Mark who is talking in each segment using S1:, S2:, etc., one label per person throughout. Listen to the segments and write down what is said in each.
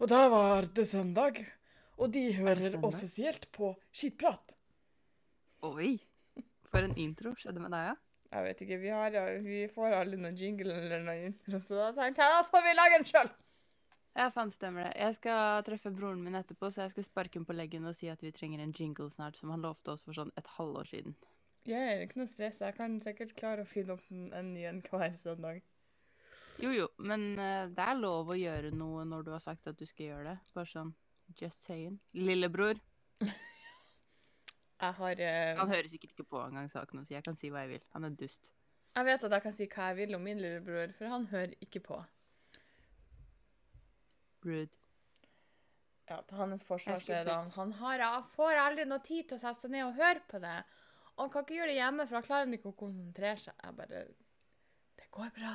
S1: Og da var det søndag, og de hører offisielt på Skitprat.
S2: Oi! For en intro skjedde med deg, ja?
S1: Jeg vet ikke, vi, har, vi får aldri noen jingle eller noe intro, så da tenkte jeg da får vi lage den sjøl.
S2: Ja, faen stemmer det. Jeg skal treffe broren min etterpå, så jeg skal sparke ham på leggen og si at vi trenger en jingle snart, som han lovte oss for sånn et halvår siden.
S1: Jeg er ikke noe stress, jeg kan sikkert klare å finne opp en, ny en hver søndag.
S2: Jo, jo, men eh, det er lov å gjøre noe når du har sagt at du skal gjøre det. Bare sånn just saying. Lillebror.
S1: Jeg har uh...
S2: Han hører sikkert ikke på engang saken, så jeg kan si hva jeg vil. Han er dust.
S1: Jeg vet at jeg kan si hva jeg vil om min lillebror, for han hører ikke på.
S2: Rude.
S1: Ja, til hans forsvar så er det han, han har, får aldri noe tid til å sette seg ned og høre på det. Og han kan ikke gjøre det hjemme, for han klarer ikke å konsentrere seg. Jeg bare Det går bra.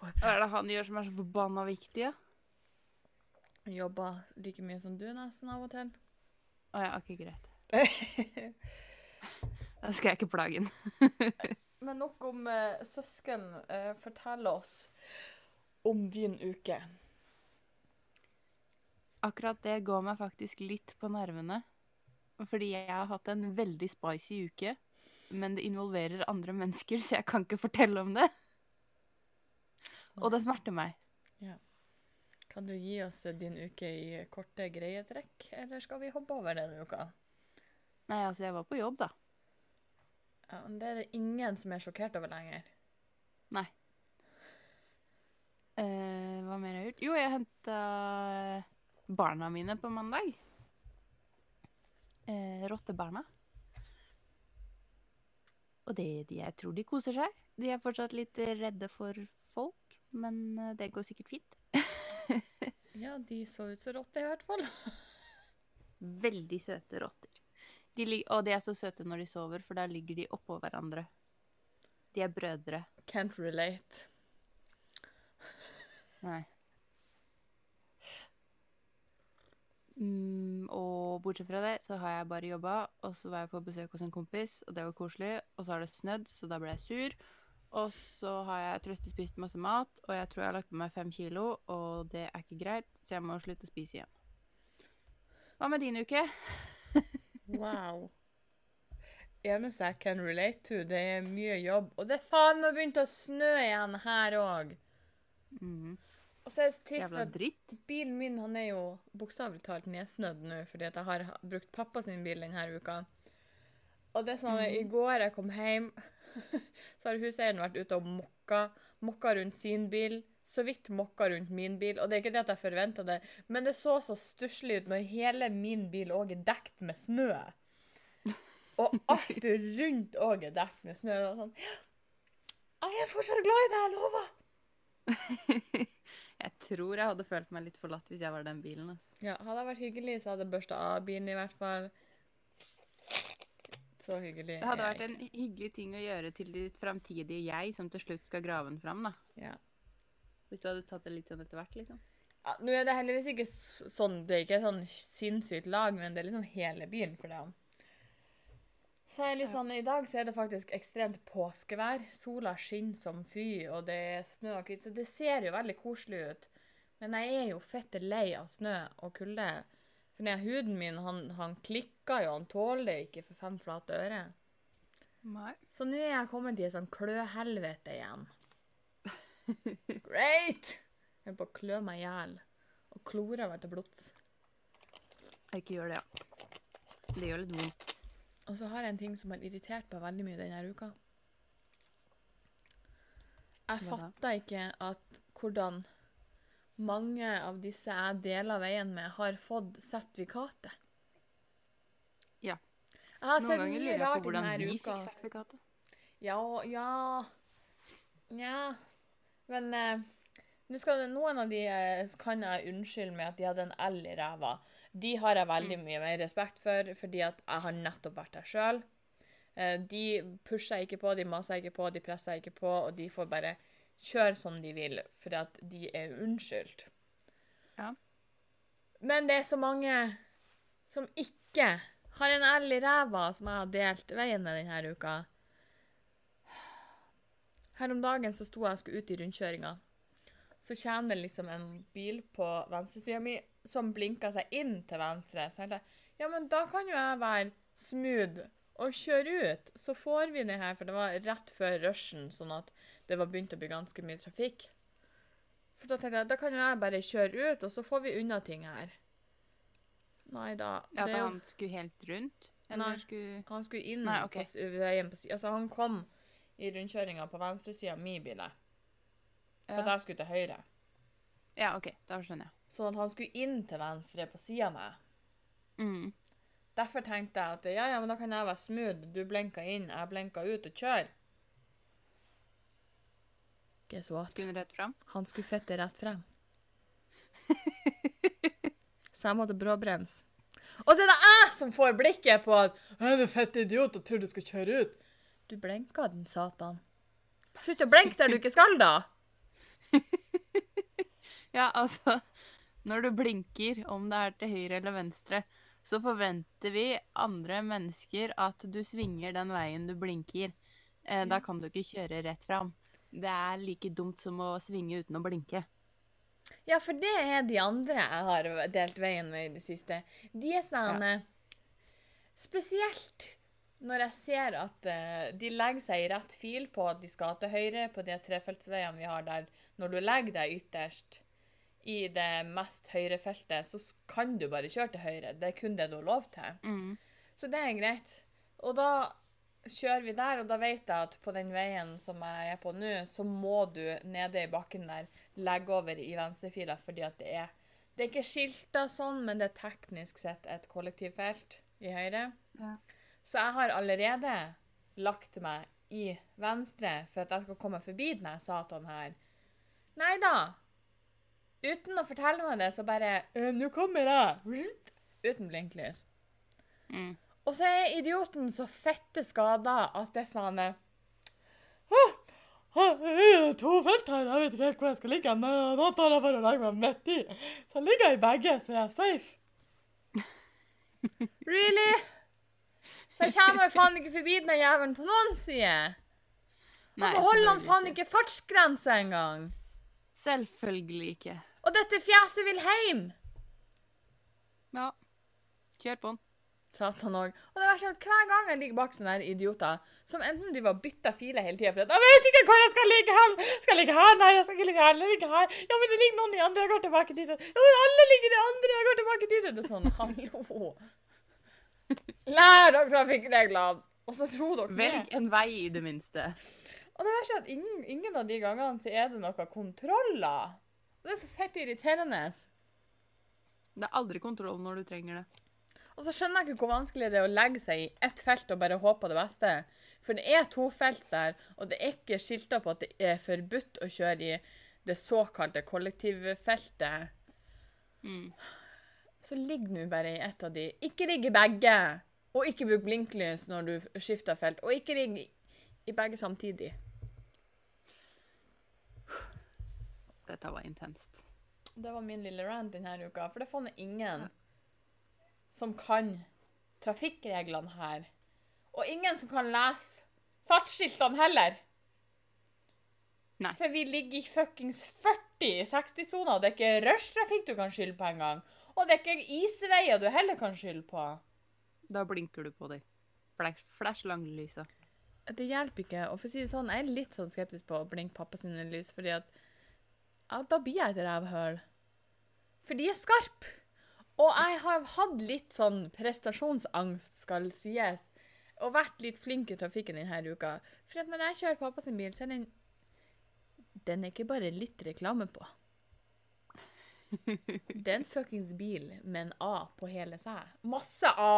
S2: Hva er det han gjør som er så forbanna viktig, ja?
S1: Jobber like mye som du nesten av og til.
S2: Å ja, OK, greit. Da skal jeg ikke plage han.
S1: Men nok om eh, søsken. Eh, fortell oss om din uke.
S2: Akkurat det går meg faktisk litt på nervene. Fordi jeg har hatt en veldig spicy uke. Men det involverer andre mennesker, så jeg kan ikke fortelle om det. Og det smerter meg.
S1: Kan du gi oss din uke i korte, greie trekk, eller skal vi hoppe over denne uka?
S2: Nei, altså, jeg var på jobb, da.
S1: Ja, men det er det ingen som er sjokkert over lenger.
S2: Eh, hva mer har jeg gjort? Jo, jeg henta barna mine på mandag. Eh, Rottebarna. Og det, de, jeg tror de koser seg. De er fortsatt litt redde for folk, men eh, det går sikkert fint.
S1: Ja, de så ut som rotter i hvert fall.
S2: Veldig søte rotter. De og de er så søte når de sover, for der ligger de oppå hverandre. De er brødre.
S1: Can't relate.
S2: Nei. Mm, og bortsett fra det, så har jeg bare jobba, og så var jeg på besøk hos en kompis, og det var koselig. Og så har det snødd, så da ble jeg sur. Og så har jeg trøstespist masse mat, og jeg tror jeg har lagt på meg fem kilo, og det er ikke greit, så jeg må slutte å spise igjen. Hva med din uke?
S1: Wow. Eneste jeg can relate to, det er mye jobb. Og det er faen meg begynt å snø igjen her òg.
S2: Mm.
S1: Og så er det trist,
S2: at
S1: bilen min han er jo bokstavelig talt nedsnødd nå, fordi at jeg har brukt pappa sin bil denne uka. Og det er sånn at i går jeg kom hjem, så har huseieren vært ute og mokka. Mokka rundt sin bil. Så vidt mokka rundt min bil. Og det er ikke det at jeg forventa det, men det så så stusslig ut når hele min bil òg er dekt med snø. Og alt rundt òg er dekt med snø. Og sånn Jeg er fortsatt glad i deg, jeg lover!
S2: Jeg tror jeg hadde følt meg litt forlatt hvis jeg var den bilen. Altså.
S1: Ja, hadde jeg vært hyggelig, så hadde jeg børsta av bilen i hvert fall. Så hyggelig.
S2: Det hadde vært en hyggelig ting å gjøre til ditt framtidige jeg, som til slutt skal grave den fram, da.
S1: Ja.
S2: Hvis du hadde tatt det litt sånn etter hvert, liksom.
S1: Ja, nå er det heldigvis ikke sånn, det er ikke sånn sinnssykt lag, men det er liksom hele bilen for det. Så er litt sånn, I dag så er det faktisk ekstremt påskevær. Sola skinner som fy, og det er snø og hvitt, så det ser jo veldig koselig ut. Men jeg er jo fette lei av snø og kulde. For den huden min, han, han klikker jo, han tåler det ikke for fem flate øre.
S2: Nei.
S1: Så nå er jeg kommet i et sånt kløhelvete igjen. Great! Jeg er på å klø meg i hjel. Og klore meg til blods.
S2: Ikke gjør det, ja. Det gjør litt vondt.
S1: Og så har jeg en ting som har irritert meg veldig mye denne uka. Jeg fatter ikke at hvordan mange av disse jeg deler veien med, har fått sertifikatet.
S2: Ja. Noen ganger lurer jeg på hvordan vi fikk sertifikatet.
S1: Ja, ja Nja. Men eh, skal noen av de eh, kan jeg unnskylde med at de hadde en L i ræva. De har jeg veldig mye mer respekt for, fordi at jeg har nettopp vært der sjøl. Eh, de pusher jeg ikke på, de maser jeg ikke på, de presser jeg ikke på, og de får bare kjøre som de vil, for at de er unnskyldt.
S2: Ja.
S1: Men det er så mange som ikke har en L i ræva, som jeg har delt veien med denne uka. Her om dagen så sto jeg og skulle ut i rundkjøringa. så kommer det liksom en bil på venstresida mi som blinker seg inn til venstre. Så jeg tenkte ja, men da kan jo jeg være smooth og kjøre ut. Så får vi det her, for det var rett før rushen, sånn at det var begynt å bli ganske mye trafikk. For da tenkte jeg da kan jo jeg bare kjøre ut, og så får vi unna ting her. Nei da.
S2: Ja,
S1: er
S2: han skulle helt rundt? Eller
S1: Nei.
S2: skulle
S1: Han skulle inn
S2: Nei, okay.
S1: på veien på Altså, han kom i rundkjøringa på venstresida av min bil, for at jeg skulle til høyre.
S2: ja, OK. Da skjønner jeg.
S1: Sånn at han skulle inn til venstre på sida av meg.
S2: Mm.
S1: Derfor tenkte jeg at ja, ja, men da kan jeg være smooth. Du blinka inn, jeg blinka ut og kjør. Guess what?
S2: Skulle rett frem?
S1: Han skulle fette rett frem. Så jeg måtte bråbremse. Og så er det jeg som får blikket på at 'Du fette idiot og tror du skal kjøre ut. Du blinka, den satan. Slutt å blenke der du ikke skal, da.
S2: Ja, altså Når du blinker, om det er til høyre eller venstre, så forventer vi andre mennesker at du svinger den veien du blinker. Eh, da kan du ikke kjøre rett fram. Det er like dumt som å svinge uten å blinke.
S1: Ja, for det er de andre jeg har delt veien med i det siste. De er sånn ja. Spesielt når jeg ser at uh, de legger seg i rett fil på at de skal til høyre på de trefeltsveiene vi har der. Når du legger deg ytterst i det mest høyre feltet, så kan du bare kjøre til høyre. Det er kun det du har lov til.
S2: Mm.
S1: Så det er greit. Og da kjører vi der, og da vet jeg at på den veien som jeg er på nå, så må du nede i bakken der legge over i venstrefila, fordi at det er Det er ikke skilta sånn, men det er teknisk sett et kollektivfelt i høyre.
S2: Ja.
S1: Så jeg har allerede lagt meg i venstre for at jeg skal komme forbi denne satan her. Nei da. Uten å fortelle meg det, så bare «Eh, Nå kommer jeg! Uten blinklys.
S2: Mm.
S1: Og så er idioten så fette skada at det er sånn «Åh, åh, det er To felt her, jeg vet ikke helt hvor jeg skal ligge. Nå, nå tar jeg bare og legger meg midt i. Så jeg ligger i begge, så jeg er safe. Really? Så jeg kommer faen ikke forbi den jævelen på noen side. Og så holder han faen
S2: ikke.
S1: fartsgrense engang.
S2: Selvfølgelig ikke.
S1: Og dette fjeset vil hjem.
S2: Ja. Kjør på den.
S1: Satan òg. Og det verste er at hver gang jeg ligger bak sånne her idioter som enten driver og bytter filer hele tida for at 'Jeg vet ikke hvor jeg skal ligge hen! Skal jeg ligge her? Nei, jeg skal ikke ligge her. Eller ligge her. Ja, men det ligger noen i andre. Jeg går tilbake dit. Ja, men alle ligger i det andre. Jeg går tilbake dit. Det er sånn, hallo. Lær dere trafikkreglene! Og så tror dere det.
S2: Velg en vei, i det minste.
S1: Og det verste er at ingen, ingen av de gangene så er det noen kontroller. Og det er så fett irriterende.
S2: Det er aldri kontroll når du trenger det.
S1: Og så skjønner jeg ikke hvor vanskelig det er å legge seg i ett felt og bare håpe på det beste. For det er to felt der, og det er ikke skilta på at det er forbudt å kjøre i det såkalte kollektivfeltet.
S2: Mm.
S1: Så ligg nå bare i ett av de. Ikke ligg i begge! Og ikke bruk blinklys når du skifter felt. Og ikke ligg i begge samtidig.
S2: Dette var intenst.
S1: Det var min lille rant denne uka, for det er faen ingen som kan trafikkreglene her. Og ingen som kan lese fartsskiltene heller.
S2: Nei.
S1: For vi ligger i fuckings 40 i 60-sona, og det er ikke rushtrafikk du kan skylde på engang. Og det er ikke isveier du heller kan skylde på.
S2: Da blinker du på dem. Flash, flash langlysa.
S1: Det hjelper ikke. Og for å si det sånn, jeg er litt sånn skeptisk på å blinke pappa sine lys, fordi at ja, da blir jeg et rævhøl. For de er skarpe. Og jeg har hatt litt sånn prestasjonsangst, skal sies, og vært litt flink i trafikken denne uka. For når jeg kjører pappa sin bil, så er den Den er ikke bare litt reklame på. Det er en fuckings bil med en A på hele seg. Masse A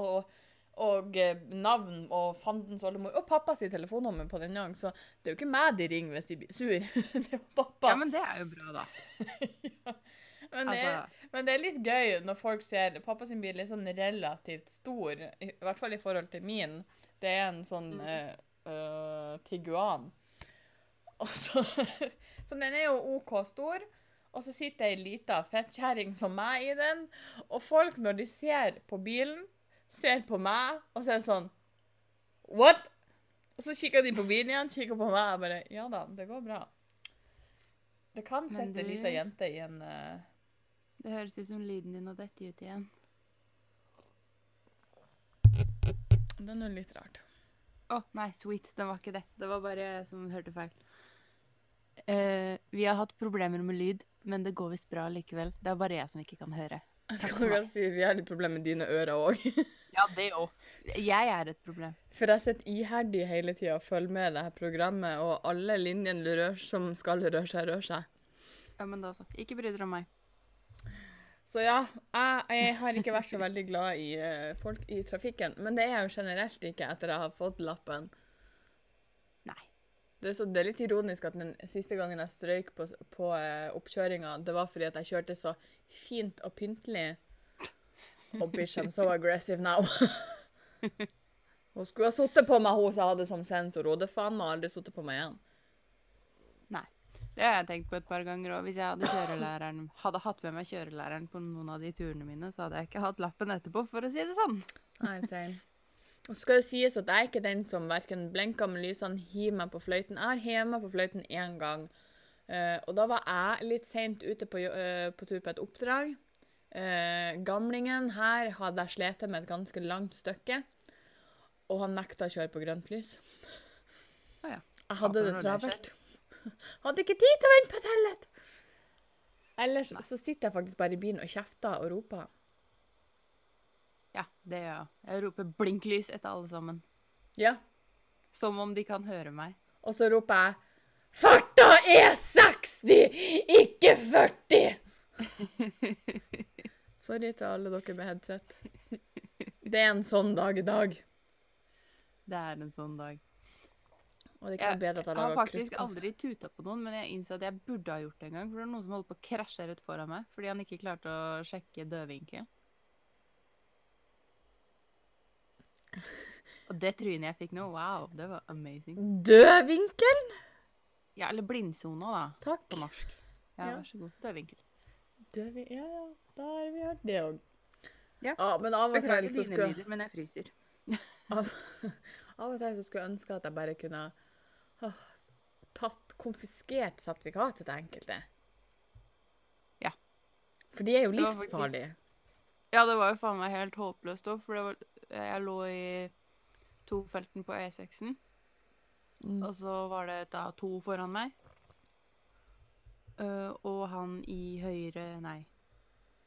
S1: og, og eh, navn og fandens oldemor. Og pappas telefonnummer på den gang, så det er jo ikke meg de ringer hvis de blir sur. det er jo pappa.
S2: Ja, men det er jo bra, da.
S1: Men det, er,
S2: Altså,
S1: men det er litt gøy når folk ser Pappa sin bil er sånn relativt stor, i hvert fall i forhold til min. Det er en sånn mm. uh, Tiguan. Så, så den er jo OK stor. Og så sitter ei lita fettkjerring som meg i den. Og folk, når de ser på bilen, ser på meg, og så er det sånn What? Og så kikker de på bilen igjen, kikker på meg og bare Ja da, det går bra. Det kan sette ei lita jente i en uh...
S2: Det høres ut som lyden din har dette ut igjen.
S1: Det er noe litt rart.
S2: Å, nei, sweet. Den var ikke det. Det var bare jeg som hørte feil. Uh, vi har hatt problemer med lyd, men det går visst bra likevel. Det er bare jeg som ikke kan høre.
S1: Jeg skal ikke si Vi har litt problemer med dine ører òg.
S2: Ja, det òg. Jeg er et problem.
S1: For jeg sitter iherdig hele tida og følger med det her programmet, og alle linjene rør som skal røre seg, rører seg.
S2: Ja, men da så. Ikke bry dere om meg.
S1: Så ja, jeg, jeg har ikke vært så veldig glad i eh, folk i trafikken. Men det er jeg jo generelt ikke etter jeg har fått lappen. Det er, så, det er litt ironisk at den siste gangen jeg strøyk på, på eh, oppkjøringa, det var fordi at jeg kjørte så fint og pyntelig. Og bitch, I'm so aggressive now. hun skulle ha sittet på meg, hun som hadde som sensor. Hun hadde faen meg aldri sittet på meg igjen. Nei.
S2: Det har jeg tenkt på et par ganger òg. Hvis jeg hadde, hadde hatt med meg kjørelæreren på noen av de turene mine, så hadde jeg ikke hatt lappen etterpå, for å si det sånn.
S1: Nei, same. Og så skal det sies at jeg er ikke den som verken blinker med lysene, hiver meg på fløyten. Jeg har hevet meg på fløyten én gang. Uh, og da var jeg litt seint ute på, eh, på tur på et oppdrag. Uh, gamlingen her hadde jeg slitt med et ganske langt stykke. Og han nekta å kjøre på grønt lys.
S2: Ah, ja.
S1: Jeg hadde det travelt. Hadde ikke tid til å vente på tellet! Ellers Ellers så sitter jeg faktisk bare i bilen og kjefter og roper.
S2: Ja, det gjør jeg. Jeg roper blinklys etter alle sammen.
S1: Ja.
S2: Som om de kan høre meg.
S1: Og så roper jeg Farta er 60, ikke 40! Sorry til alle dere med headset. Det er en sånn dag i dag.
S2: Det er en sånn dag.
S1: Og det
S2: Jeg,
S1: bedre at
S2: jeg
S1: jeg
S2: har faktisk aldri tuta på noen, men jeg innså at jeg burde ha gjort det en gang. For det var noen som holdt på å krasje rett foran meg fordi han ikke klarte å sjekke dødvinkel. Og det trynet jeg fikk nå, wow, det var amazing.
S1: Død vinkel?
S2: Ja, eller blindsona, da,
S1: Takk.
S2: på norsk. Ja,
S1: Ja.
S2: vær så god.
S1: Død vin ja, ja, da har vi hørt det òg.
S2: Ja.
S1: men av og til så skulle
S2: lyder, men jeg fryser.
S1: av, av og til så skulle jeg ønske at jeg bare kunne ha tatt konfiskert sertifikatet til enkelte.
S2: Ja.
S1: For de er jo livsfarlige.
S2: Ja, det var jo faen meg helt håpløst òg, for det var, jeg lå i tofelten på E6-en.
S1: Mm.
S2: Og så var det da to foran meg. Uh, og han i høyre Nei.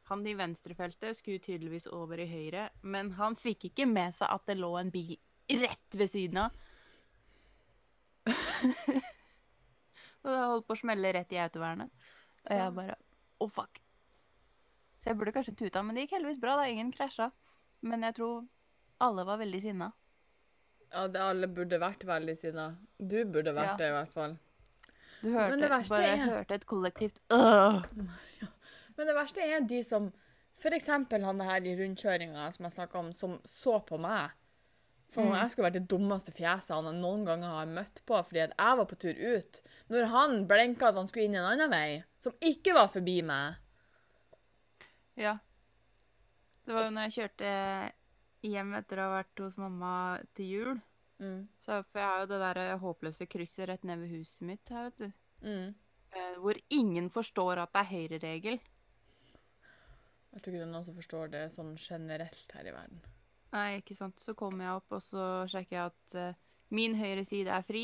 S2: Han i venstrefeltet skulle tydeligvis over i høyre, men han fikk ikke med seg at det lå en bil rett ved siden av. og det holdt på å smelle rett i autovernet. Og jeg bare Å, fuck. Så jeg burde kanskje tuta, men det gikk heldigvis bra. da, Ingen krasja. Men jeg tror alle var veldig sinna.
S1: Ja, det alle burde vært veldig sinna. Du burde vært
S2: Ja.
S1: det, i hvert fall.
S2: Du hørte,
S1: Men det verste
S2: bare
S1: er-
S2: hørte et kollektivt øh.
S1: Men det verste er de som eksempel han her i rundkjøringa som jeg snakka om, som så på meg. Som om
S2: Mm.
S1: jeg skulle vært det dummeste fjeset han noen ganger har møtt på fordi at jeg var på tur ut. Når han blenka at han skulle inn en annen vei, som ikke var forbi meg.
S2: Ja. Det var jo når jeg kjørte hjem etter å ha vært hos mamma til jul.
S1: Mm.
S2: Så, for jeg har jo det der håpløse krysset rett ned ved huset mitt her, vet du.
S1: Mm.
S2: Eh, hvor ingen forstår at det er høyreregel.
S1: Jeg tror ikke det er noen som forstår det sånn generelt her i verden.
S2: Nei, ikke sant. Så kommer jeg opp, og så sjekker jeg at uh, min høyre side er fri.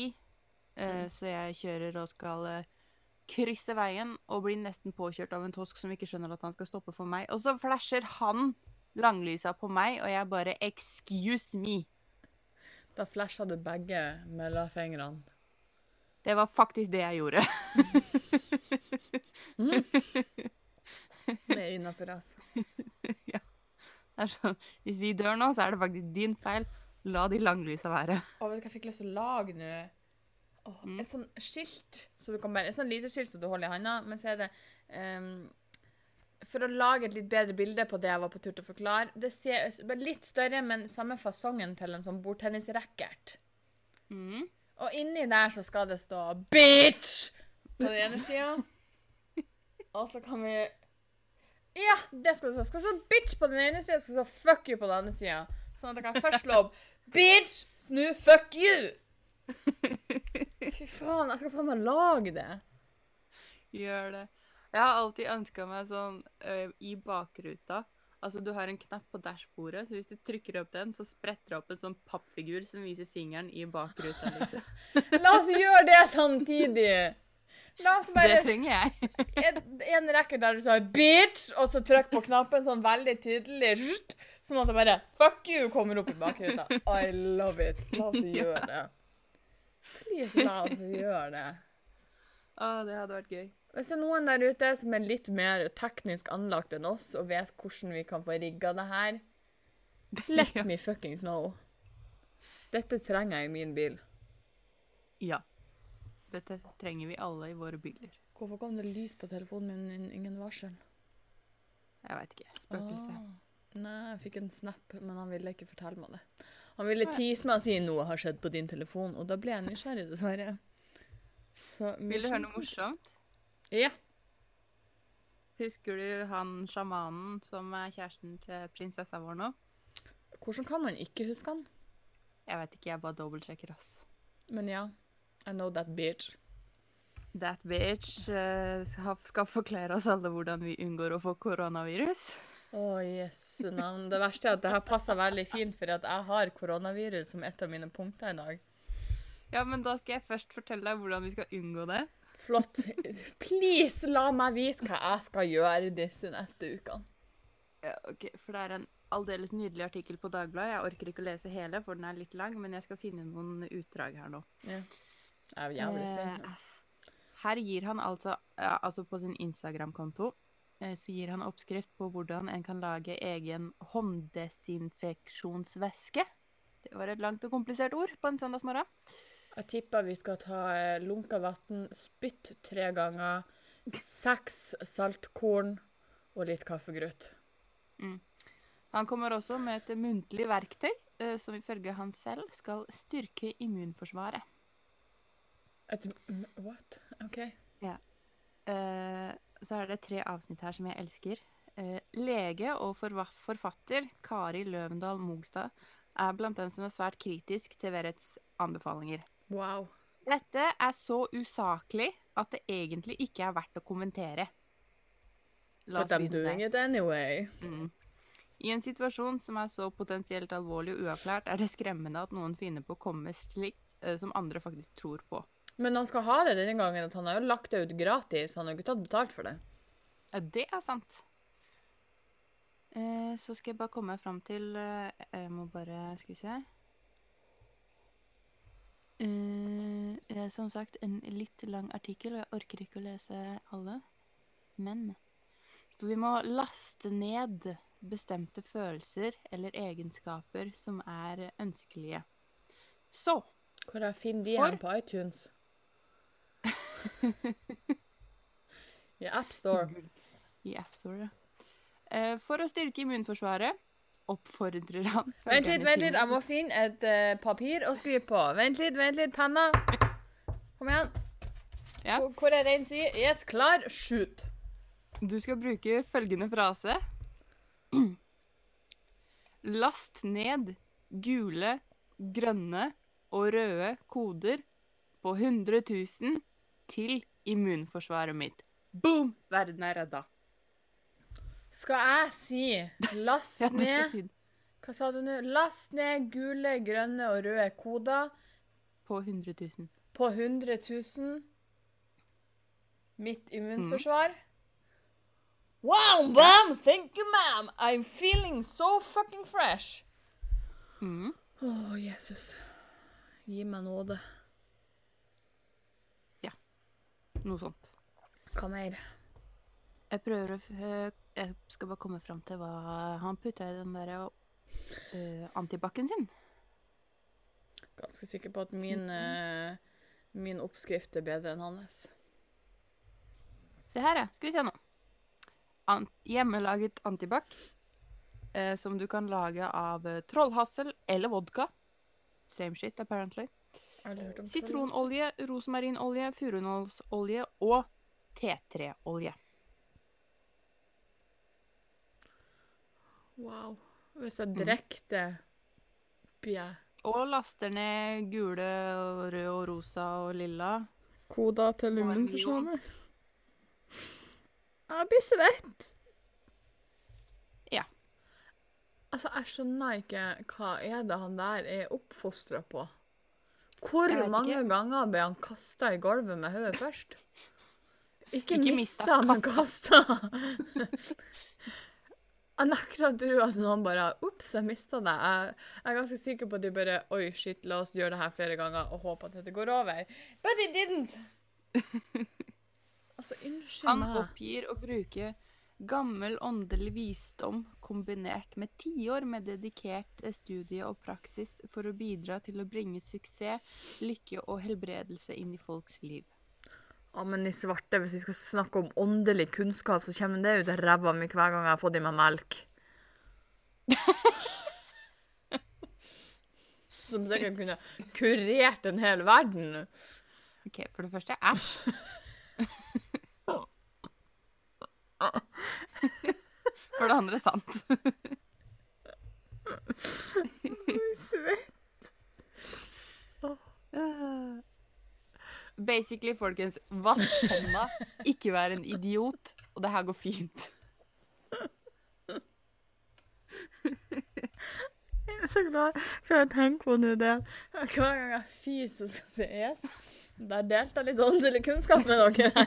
S2: Eh, Så jeg kjører og skal uh, krysse veien, og blir nesten påkjørt av en tosk som ikke skjønner at han skal stoppe for meg. Og så flasher han langlysa på meg, og jeg bare 'excuse me'.
S1: Da flasha du begge mellomfingrene.
S2: Det var faktisk det jeg gjorde.
S1: Det er innafor, altså.
S2: Det er sånn, Hvis vi dør nå, så er det faktisk din feil. La de langlysa være.
S1: Å, vet du hva jeg fikk lyst til å lage nå? Oh,
S2: Mm.
S1: Et sånn skilt. Så du kan bare, et sånn lite skilt som du holder i handa, men så er det ehm, For å lage et litt bedre bilde på det jeg var på tur til å forklare Det ser litt større, men samme fasongen til en sånn bordtennisracket.
S2: Mm.
S1: Og inni der så skal det stå 'bitch' på den ene sida. Og så kan vi Ja, det skal det stå. Skal stå 'bitch' på den ene sida, skal det stå 'fuck you' på den andre sida. Sånn at jeg kan først slå opp 'bitch', snu 'fuck you'. Fy faen, jeg skal faen meg lage det.
S2: Gjør det. Jeg har alltid ønska meg sånn ø, i bakruta. Altså, du har en knapp på dashbordet, så hvis du trykker opp den, så spretter det opp en sånn pappfigur som viser fingeren i bakruta, liksom.
S1: La oss gjøre det samtidig! La oss bare
S2: Det trenger jeg.
S1: en, en rekke der du sa 'bitch', og så trykk på knappen sånn veldig tydelig, sånn at det bare 'fuck you' kommer opp i bakruta. I love it. La oss gjøre det. Please, la oss gjøre det.
S2: Å, det hadde vært gøy.
S1: Hvis det er noen der ute som er litt mer teknisk anlagt enn oss, og vet hvordan vi kan få rigga det her, let
S2: Ja.
S1: me fuckings know. Dette trenger jeg i min bil.
S2: Ja. Dette trenger vi alle i våre biler.
S1: Hvorfor kom det lys på telefonen min ingen varsel?
S2: Jeg veit ikke. Spøkelse.
S1: Ah, nei, jeg fikk en snap, men han ville ikke fortelle meg det. Han ville tease meg og si noe har skjedd på din telefon, og da ble jeg nysgjerrig, dessverre. Så,
S2: Vil du høre noe morsomt?
S1: Ja.
S2: Husker du han sjamanen som er kjæresten til prinsessa vår nå?
S1: Hvordan kan man ikke huske han?
S2: Jeg vet ikke, jeg bare dobbeltsjekker, ass.
S1: Men ja, I know that bitch.
S2: That bitch uh, skal- forklare oss alle hvordan vi unngår å få koronavirus.
S1: Å, jesu navn. Det verste er at det her passer veldig fint, for at jeg har koronavirus som et av mine punkter i dag.
S2: Ja, men da skal jeg først fortelle deg hvordan vi skal unngå det.
S1: Flott. Please, la meg vite hva jeg skal gjøre disse neste ukene.
S2: Ja, ok, For det er en aldeles nydelig artikkel på Dagbladet. Jeg orker ikke å lese hele, for den er litt lang, men jeg skal finne noen utdrag her nå.
S1: Ja. Jeg er jævlig.
S2: Eh, Her gir han altså, altså på sin Instagram-konto, eh, så gir han oppskrift på hvordan en kan lage egen hånddesinfeksjonsvæske. Det var et langt og komplisert ord på en søndagsmorgen.
S1: Jeg tipper vi skal ta eh, lunka vann, spytt tre ganger, seks saltkorn og litt kaffegrøt.
S2: Han kommer også med et muntlig verktøy eh, som ifølge han selv skal styrke immunforsvaret.
S1: Et, what? OK.
S2: Eh, så er det tre avsnitt her som jeg elsker. Lege og forfatter Kari Løvendal Mogstad er blant dem som er svært kritisk til Verrets anbefalinger.
S1: Wow.
S2: Dette er så usaklig at det egentlig ikke er verdt å kommentere. La
S1: But
S2: oss
S1: I'm
S2: begynne
S1: doing it anyway.
S2: Mm. I en situasjon som er så potensielt alvorlig og uavklart, er det skremmende at noen finner på å komme med slikt uh, som andre faktisk tror på.
S1: Men han skal ha det denne gangen, at han har jo lagt det ut gratis. Han har jo ikke tatt betalt for det.
S2: Ja, det er sant. Uh, så skal jeg bare komme fram til uh, Jeg må bare Skal vi se. Det er som sagt en litt lang artikkel, og jeg orker ikke å lese alle. Men For vi må laste ned bestemte følelser eller egenskaper som er ønskelige. Så
S1: Hvor jeg finner de
S2: For-
S1: på iTunes? I AppStore.
S2: I AppStore, ja. Uh, for å styrke immunforsvaret oppfordrer han
S1: Vent litt, vent litt. Jeg må finne et uh, papir å skrive på. Vent litt, vent litt. Penna. Kom igjen.
S2: Ja.
S1: Hvor- Hvor er rein side? Yes, klar. Shoot.
S2: Du skal bruke følgende frase. Last ned gule, grønne og røde koder på 100 000 til immunforsvaret mitt. Boom! Verden er redda.
S1: Skal jeg si last
S2: Ja,
S1: ned
S2: si.
S1: Hva sa du nå? Last ned gule, grønne og røde koder
S2: På 100 000.
S1: på 100 000. Mitt immunforsvar. Wow, bam! Thank you, ma'am! I'm feeling so fucking fresh.
S2: Mm.
S1: oh, Jesus. Gi meg nåde.
S2: Noe sånt.
S1: Hva mer?
S2: Jeg prøver å øh, Jeg skal bare komme fram til hva han putta i den der uh, antibac-en sin.
S1: Ganske sikker på at min, uh, min oppskrift er bedre enn hans.
S2: Se her, ja. Skal vi se nå. An hjemmelaget antibac. uh, som du kan lage av trollhassel eller vodka. Same shit, apparently. Sitronolje, rosmarinolje, furunålsolje og T3-olje.
S1: Wow. Hvis jeg drikker det, blir jeg
S2: Og laster ned gule og røde og rosa og lilla.
S1: koda til
S2: lungen
S1: forsvinner. Jeg blir svett.
S2: Ja.
S1: Altså, jeg skjønner ikke hva er det han der er oppfostra på. Hvor mange
S2: ikke.
S1: ganger ble han kasta i gulvet med hodet først? Ikke,
S2: Ikke
S1: mista,
S2: mista,
S1: men kasta. jeg nekter å tro at noen bare Ops, jeg mista det. Jeg, jeg er ganske sikker på at de bare Oi, shit, la oss gjøre det her flere ganger og håpe at dette går over. But it didn't. altså, unnskyld meg.
S2: Han oppgir å bruke gammel åndelig visdom kombinert med tiår med dedikert eh, studie og praksis for å bidra til å bringe suksess, lykke og helbredelse inn i folks liv.
S1: Ja, men i svarte, hvis vi skal snakke om åndelig kunnskap, så kommer det ut av ræva mi hver gang jeg har fått i meg melk. Som sikkert kunne kurert en hel verden.
S2: OK, for det første æsj. For det andre sant.
S1: Svett.
S2: Basically, folkens, vask hånda, ikke vær en idiot, og det her går fint.
S1: Jeg er så glad for å tenke på nå det. Hver gang jeg fiser, så det er Der delte jeg litt åndelig kunnskap med dere her.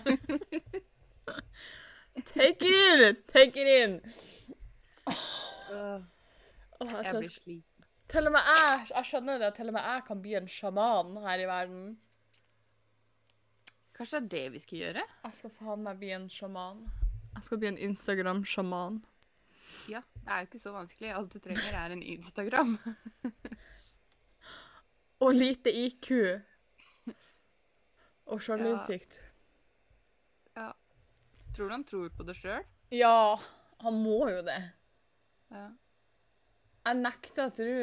S1: Take it in! Take it in! Oh, jeg
S2: Jeg blir sliten.
S1: Til og med jeg, jeg skjønner det, til og med jeg kan bli en sjaman her i verden.
S2: Kanskje det er det vi skal gjøre?
S1: Jeg skal faen meg bli en sjaman. Jeg skal bli en Instagram-sjaman.
S2: Ja, det er jo ikke så vanskelig. Alt du trenger, er en Instagram.
S1: Og lite IQ. Og selvinnsikt.
S2: Tror du han tror på det sjøl?
S1: Ja. han må jo det.
S2: Ja.
S1: Jeg nekter å tro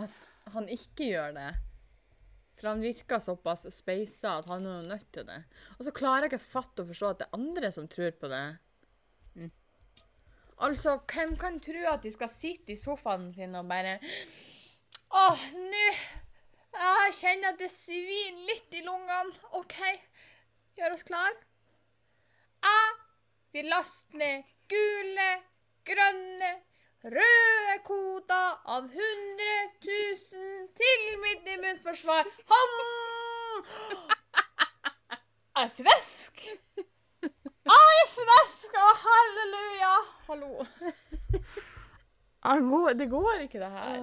S1: at han ikke gjør det. For han virker såpass speisa at han er jo nødt til det. Og så klarer jeg ikke fatte og forstå at det er andre som tror på det.
S2: Mm.
S1: Altså, hvem kan tro at de skal sitte i sofaen sin og bare Åh, nå Jeg kjenner at det svir litt i lungene. OK, gjør oss klar. Jeg vil laste ned gule, grønne, røde kvota av 100 000 til mitt immunforsvar. Ham! Jeg er frisk. Jeg er frisk, og halleluja. Hallo. Det går ikke, det her.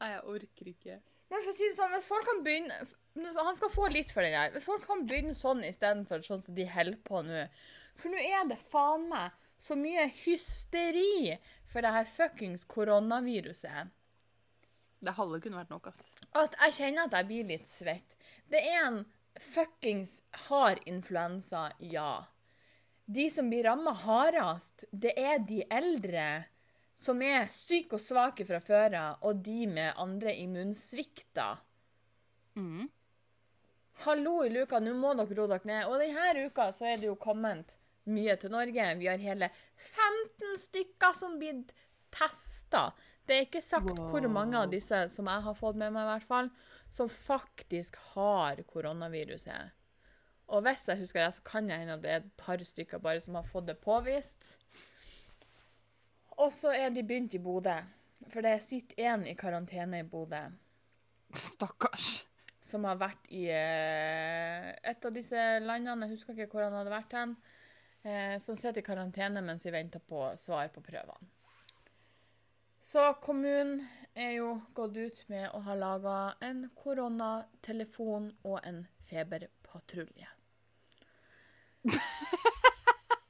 S2: Nei, jeg orker ikke.
S1: Men for å si det sånn, hvis folk kan begynne Han skal få litt for den her. Hvis folk kan begynne sånn istedenfor sånn som de holder på nå For nå er det faen meg så mye hysteri for det her fuckings koronaviruset.
S2: Det halve kunne vært nok, ass.
S1: At jeg kjenner at jeg blir litt svett. Det er en fuckings hard influensa, ja. De som blir ramma hardest, det er de eldre som er syke og svake fra før av, og de med andre immunsvikter.
S2: Mm.
S1: Hallo i luka, nå må dere roe dere ned. Og denne uka så er det jo kommet mye til Norge. Vi har hele 15 stykker som blir testa. Det er ikke sagt hvor mange av disse som jeg har fått med meg, i hvert fall, som faktisk har koronaviruset. Og hvis jeg husker det, så kan jeg hende at det er et par stykker bare som har fått det påvist. Og så er de begynt i Bodø. For det sitter én i karantene i Bodø
S2: Stakkars.
S1: som har vært i eh, et av disse landene, jeg husker ikke hvor han hadde vært hen, eh, som sitter i karantene mens de venter på svar på prøvene. Så kommunen er jo gått ut med å ha laga en koronatelefon og en feberpatrulje.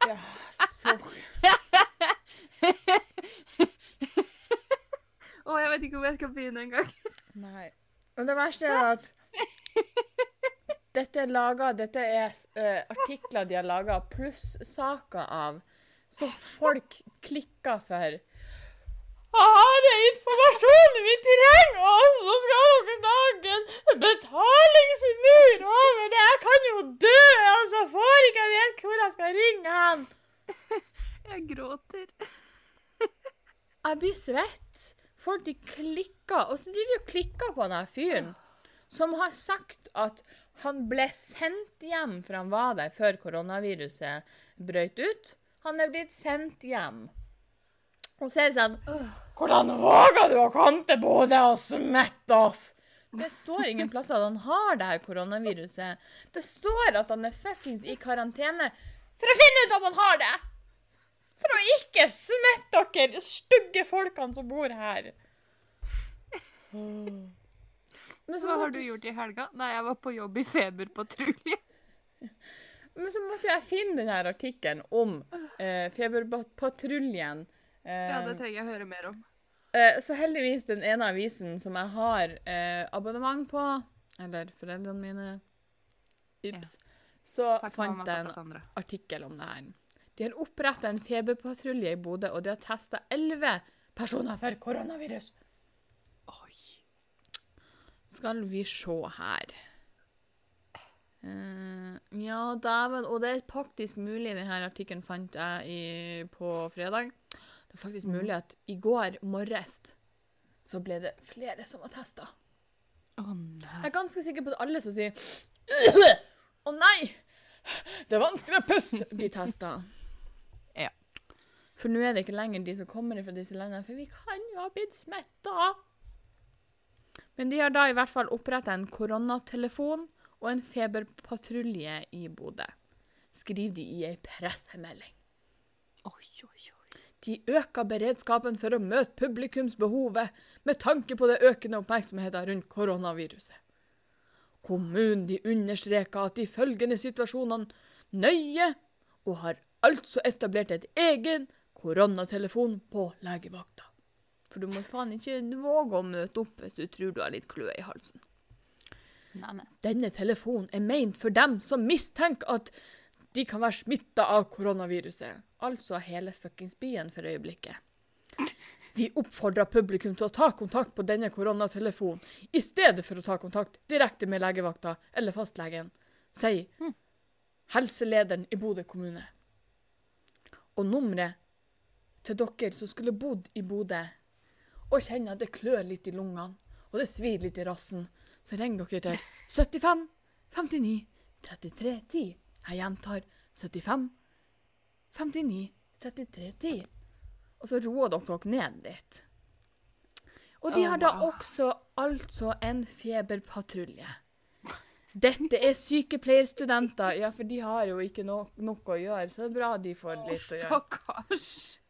S1: Ja, så
S2: Å, jeg vet ikke hvor jeg skal begynne engang.
S1: Nei. Og det verste er at dette er laget, Dette er uh, artikler de har laga, plussaker av, så folk klikker for. Her er informasjonen vi trenger, og så skal dere lage en betalingsmur over det! Jeg kan jo dø, og så får ikke jeg vite hvor jeg skal ringe hen!
S2: Jeg gråter.
S1: Jeg blir svett. Folk de klikker. Og så driver de og klikker på den fyren som har sagt at Han ble sendt hjem, for han var der før koronaviruset brøt ut. Han er blitt sendt hjem. Og så er det sånn Hvordan våger du å komme til Bodø og smitte oss? Det står ingen plasser at han har det her koronaviruset. Det står at han er fuckings i karantene for å finne ut om han har det! For å ikke smitte dere stygge folkene som bor her. Men så
S2: Hva har du gjort i helga? Nei, jeg var på jobb i feberpatrulje.
S1: Men så måtte jeg finne denne artikkelen om eh, feberpatruljen. Eh,
S2: Ja, det trenger jeg å høre mer om.
S1: eh, så heldigvis den ene avisen som jeg har eh, abonnement på, eller foreldrene mine Ups. Så
S2: Takk,
S1: fant
S2: mamma
S1: jeg en artikkel om det her. De har oppretta en feberpatrulje i Bodø, og de har testa elleve personer for koronavirus. Skal vi se her Uh, Ja, dæven. Og det er faktisk mulig Denne artikkelen fant jeg i, på fredag. Det er faktisk mulig at i går morges så ble det flere som var testa.
S2: Å
S1: Jeg er ganske sikker på at alle som sier Å nei! Det er vanskelig å puste! blir testa.
S2: Ja.
S1: For nå er det ikke lenger de som kommer fra disse landene, for vi kan jo ha blitt smitta. Men de har da i hvert fall oppretta en koronatelefon og en feberpatrulje i Bodø. Skriver de i ei pressemelding.
S2: Oi, oi, oi.
S1: De øker beredskapen for å møte publikumsbehovet med tanke på det økende oppmerksomheten rundt koronaviruset. Kommunen de understreker at de følgende situasjonene nøye, og har altså etablert et egen koronatelefon på legevakta. For du må faen ikke våge å møte opp hvis du tror du har litt kløe i halsen.
S2: Nei, nei.
S1: Denne telefonen er ment for dem som mistenker at de kan være smitta av koronaviruset. Altså hele fuckings byen for øyeblikket. Vi oppfordrer publikum til å ta kontakt på denne koronatelefonen i stedet for å ta kontakt direkte med legevakta eller fastlegen, sier helselederen i Bodø kommune. Og nummeret til dere som skulle bodd i Bodø og kjenner at det klør litt i lungene og det svir litt i rassen, så ringer dere til 75 59 33 10. Jeg gjentar 75 59 33 10. Og så roer dere dere ned litt. Og de har da også altså en feberpatrulje. Dette er sykepleierstudenter, ja, for de har jo ikke no noe å gjøre, så det er bra de får litt å gjøre.
S2: Stakkars.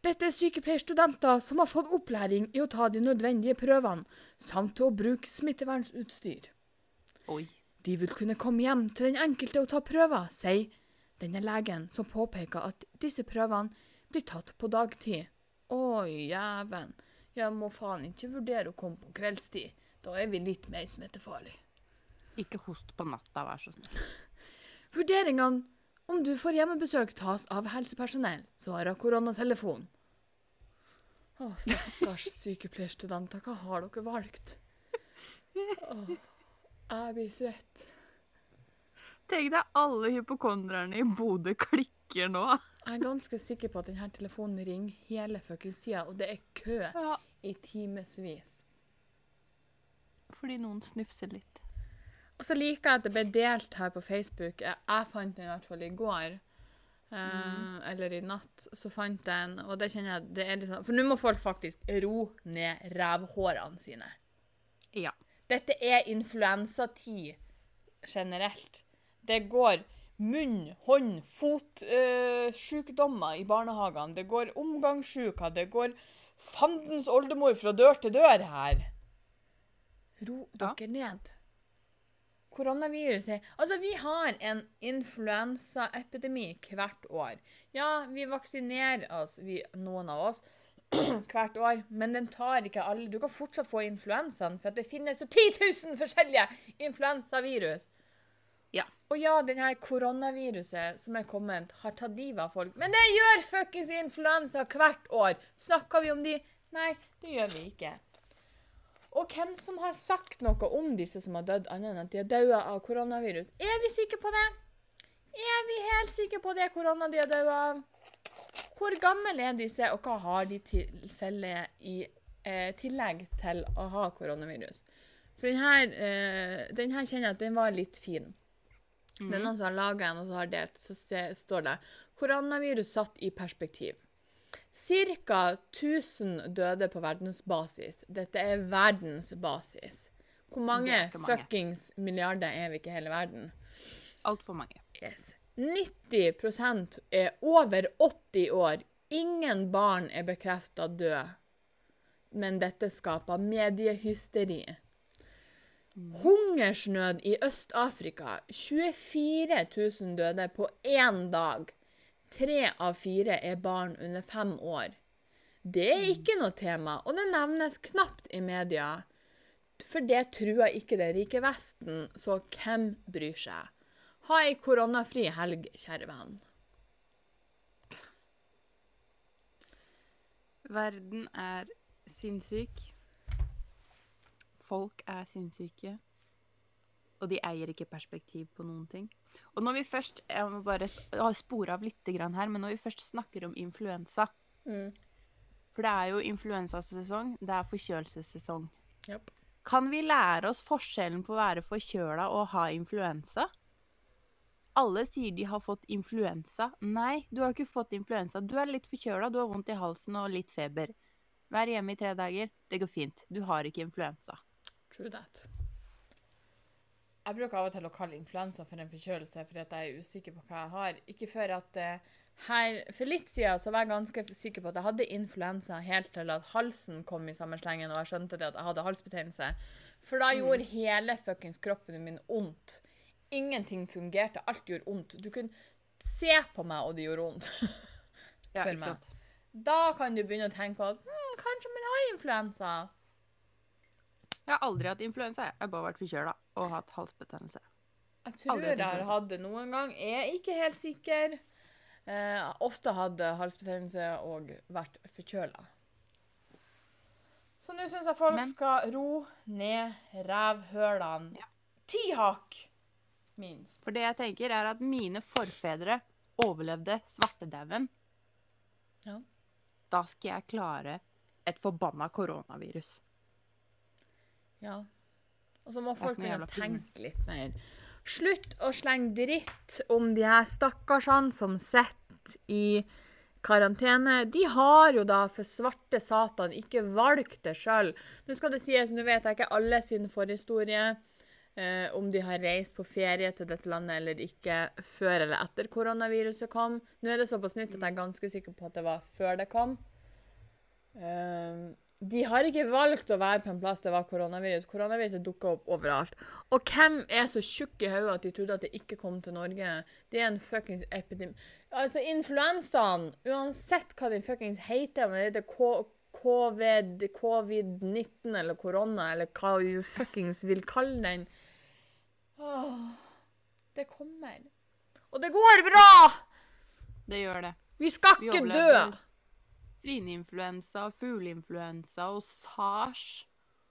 S1: Dette er sykepleierstudenter som har fått opplæring i å ta de nødvendige prøvene, samt til å bruke smittevernsutstyr.
S2: Oi.
S1: De vil kunne komme hjem til den enkelte og ta prøver, sier denne legen, som påpeker at disse prøvene blir tatt på dagtid. Oi, jæven. Jeg må faen ikke vurdere å komme på kveldstid. Da er vi litt mer smittefarlige.
S2: Ikke host på natta, vær så snill.
S1: Vurderingene om du får hjemmebesøk tas av helsepersonell, svarer koronatelefon. Å, stakkars sykepleierstudenter, hva har dere valgt? Åh, jeg blir svett.
S2: Tenk deg alle hypokondrerne i Bodø klikker nå.
S1: Jeg er ganske sikker på at denne telefonen ringer hele fuckings tida, og det er kø
S2: Ja.
S1: i timevis.
S2: Fordi noen snufser litt.
S1: Og så liker jeg at det ble delt her på Facebook. Jeg, fant den i hvert fall i går. eh, Eller i natt. Så fant jeg en og det kjenner jeg det er litt sånn For nå må folk faktisk ro ned revhårene sine.
S2: Ja.
S1: Dette er influensatid generelt. Det går munn, hånd, fotsykdommer i barnehagene. Det går omgangssjuka. Det går fandens oldemor fra dør til dør her. Ro
S2: Ja.
S1: dere ned. Koronaviruset Altså, vi har en influensaepidemi hvert år. Ja, vi vaksinerer oss, vi, noen av oss, hvert år, men den tar ikke alle. Du kan fortsatt få influensaen, for det finnes jo 10 000 forskjellige influensavirus.
S2: Ja.
S1: Og ja, denne koronaviruset som er kommet, har tatt livet av folk. Men det gjør fuckings influensa hvert år. Snakker vi om de? Nei, det gjør vi ikke. Og hvem som har sagt noe om disse som har dødd, annet enn at de har dødd av koronavirus? Er vi sikre på det? Er vi helt sikre på det korona de har dødd av? Hvor gamle er disse, og hva har de tilfelle i eh, tillegg til å ha koronavirus? For den her, eh, den her kjenner jeg at den var litt fin.
S2: Mm.
S1: Det er noen som har laga en og så har delt, så står det koronavirus satt i perspektiv. Ca. 1000 døde på verdensbasis. Dette er verdensbasis. Hvor mange,
S2: mange.
S1: fuckings milliarder er vi ikke i hele verden?
S2: Altfor mange.
S1: Yes. 90% er over 80 år. Ingen barn er bekrefta død. Men dette skaper mediehysteri. Hungersnød i Øst-Afrika. 24 000 døde på én dag. Tre av fire er barn under fem år. Det er ikke noe tema, og det nevnes knapt i media. For det truer ikke den rike Vesten, så hvem bryr seg? Ha ei koronafri helg, kjære venn.
S2: Verden er sinnssyk. Folk er sinnssyke. Og de eier ikke perspektiv på noen ting. Og når vi først Jeg må bare spore av litt grann her, men når vi først snakker om influensa For det er jo influensasesong, det er forkjølelsessesong.
S1: Yep.
S2: Kan vi lære oss forskjellen på å være forkjøla og ha influensa? Alle sier de har fått influensa. Nei, du har ikke fått influensa. Du er litt forkjøla, du har vondt i halsen og litt feber. Vær hjemme i tre dager. Det går fint. Du har ikke influensa.
S1: True that. Jeg bruker av og til å kalle influensa for en forkjølelse fordi at jeg er usikker på hva jeg har. Ikke før at uh, her, For litt siden så var jeg ganske sikker på at jeg hadde influensa helt til at halsen kom i samme slengen, og jeg skjønte det at jeg hadde halsbetennelse. For da gjorde hele fuckings kroppen min vondt. Ingenting fungerte. Alt gjorde vondt. Du kunne se på meg, og det gjorde vondt.
S2: Ja, ikke sant?
S1: Da kan du begynne å tenke på at hm, kanskje man har influensa.
S2: Jeg har aldri hatt influensa. Jeg har bare vært forkjøla og hatt halsbetennelse.
S1: Jeg tror jeg har hatt det noen gang. Jeg er ikke helt sikker. Eh, ofte hadde halsbetennelse og vært forkjøla. Så nå syns jeg folk
S2: Men-
S1: skal ro ned rævhølene.
S2: Ja.
S1: Ti hakk, minst.
S2: For det jeg tenker, er at mine forfedre overlevde svartedauden.
S1: Ja.
S2: Da skal jeg klare et forbanna koronavirus.
S1: Ja. Og så må folk begynne å tenke litt mer. Slutt å slenge dritt om de her stakkarsene som sitter i karantene. De har jo da for svarte satan ikke valgt det sjøl. Nå skal det sies, nå vet jeg ikke alle sin forhistorie. Eh, om de har reist på ferie til dette landet eller ikke før eller etter koronaviruset kom. Nå er det såpass nytt at jeg er ganske sikker på at det var før det kom. Eh, de har ikke valgt å være på en plass det var koronavirus. Koronaviruset dukka opp overalt. Og hvem er så tjukk i hodet at de trodde at det ikke kom til Norge? Det er en fuckings epidemi... Altså, influensaen, uansett hva den fuckings heter, om det heter K- covid, covid-19 eller korona, eller hva du fuckings vil kalle den Åh, Det kommer. Og det går bra!
S2: Det gjør det.
S1: Vi skal
S2: Vi
S1: ikke dø!
S2: Svineinfluensa, fugleinfluensa og sars.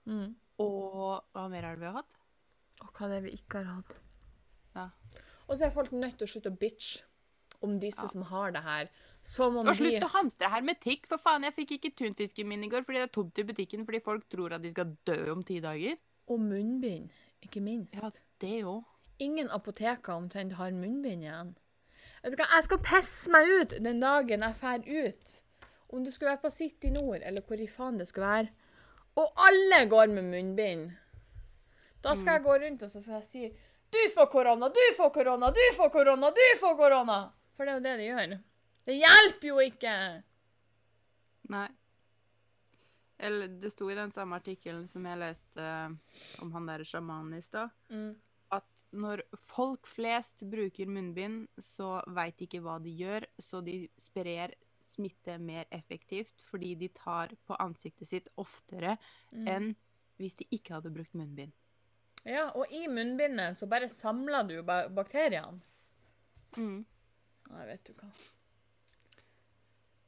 S1: Mm.
S2: Og hva mer er det vi har hatt?
S1: Og hva det er vi ikke har hatt.
S2: Ja.
S1: Og så er folk nødt til å slutte å bitche om disse
S2: Ja.
S1: som har det her. Som om
S2: Og
S1: de
S2: slutt å hamstre hermetikk, for faen. Jeg fikk ikke tunfisken min i går fordi det er tomt i butikken fordi folk tror at de skal dø om ti dager.
S1: Og munnbind, ikke minst.
S2: Ja, det òg.
S1: Ingen apoteker omtrent har munnbind igjen. Jeg skal, jeg skal pisse meg ut den dagen jeg drar ut. Om det skulle være på City Nord, eller hvor i faen det skulle være. Og alle går med munnbind. Da skal jeg gå rundt og så skal jeg si Du får korona, du får korona, du får korona, du får korona! For det er jo det de gjør. Det hjelper jo ikke!
S2: Nei. Eller det sto i den samme artikkelen som jeg leste eh, om han der sjamanen i stad,
S1: Mm.
S2: at når folk flest bruker munnbind, så veit de ikke hva de gjør, så de sprer smitte mer effektivt fordi de tar på ansiktet sitt oftere
S1: Mm.
S2: enn hvis de ikke hadde brukt munnbind.
S1: Ja, og i munnbindet så bare samler du ba- bakteriene.
S2: Mm.
S1: Nei, vet du hva.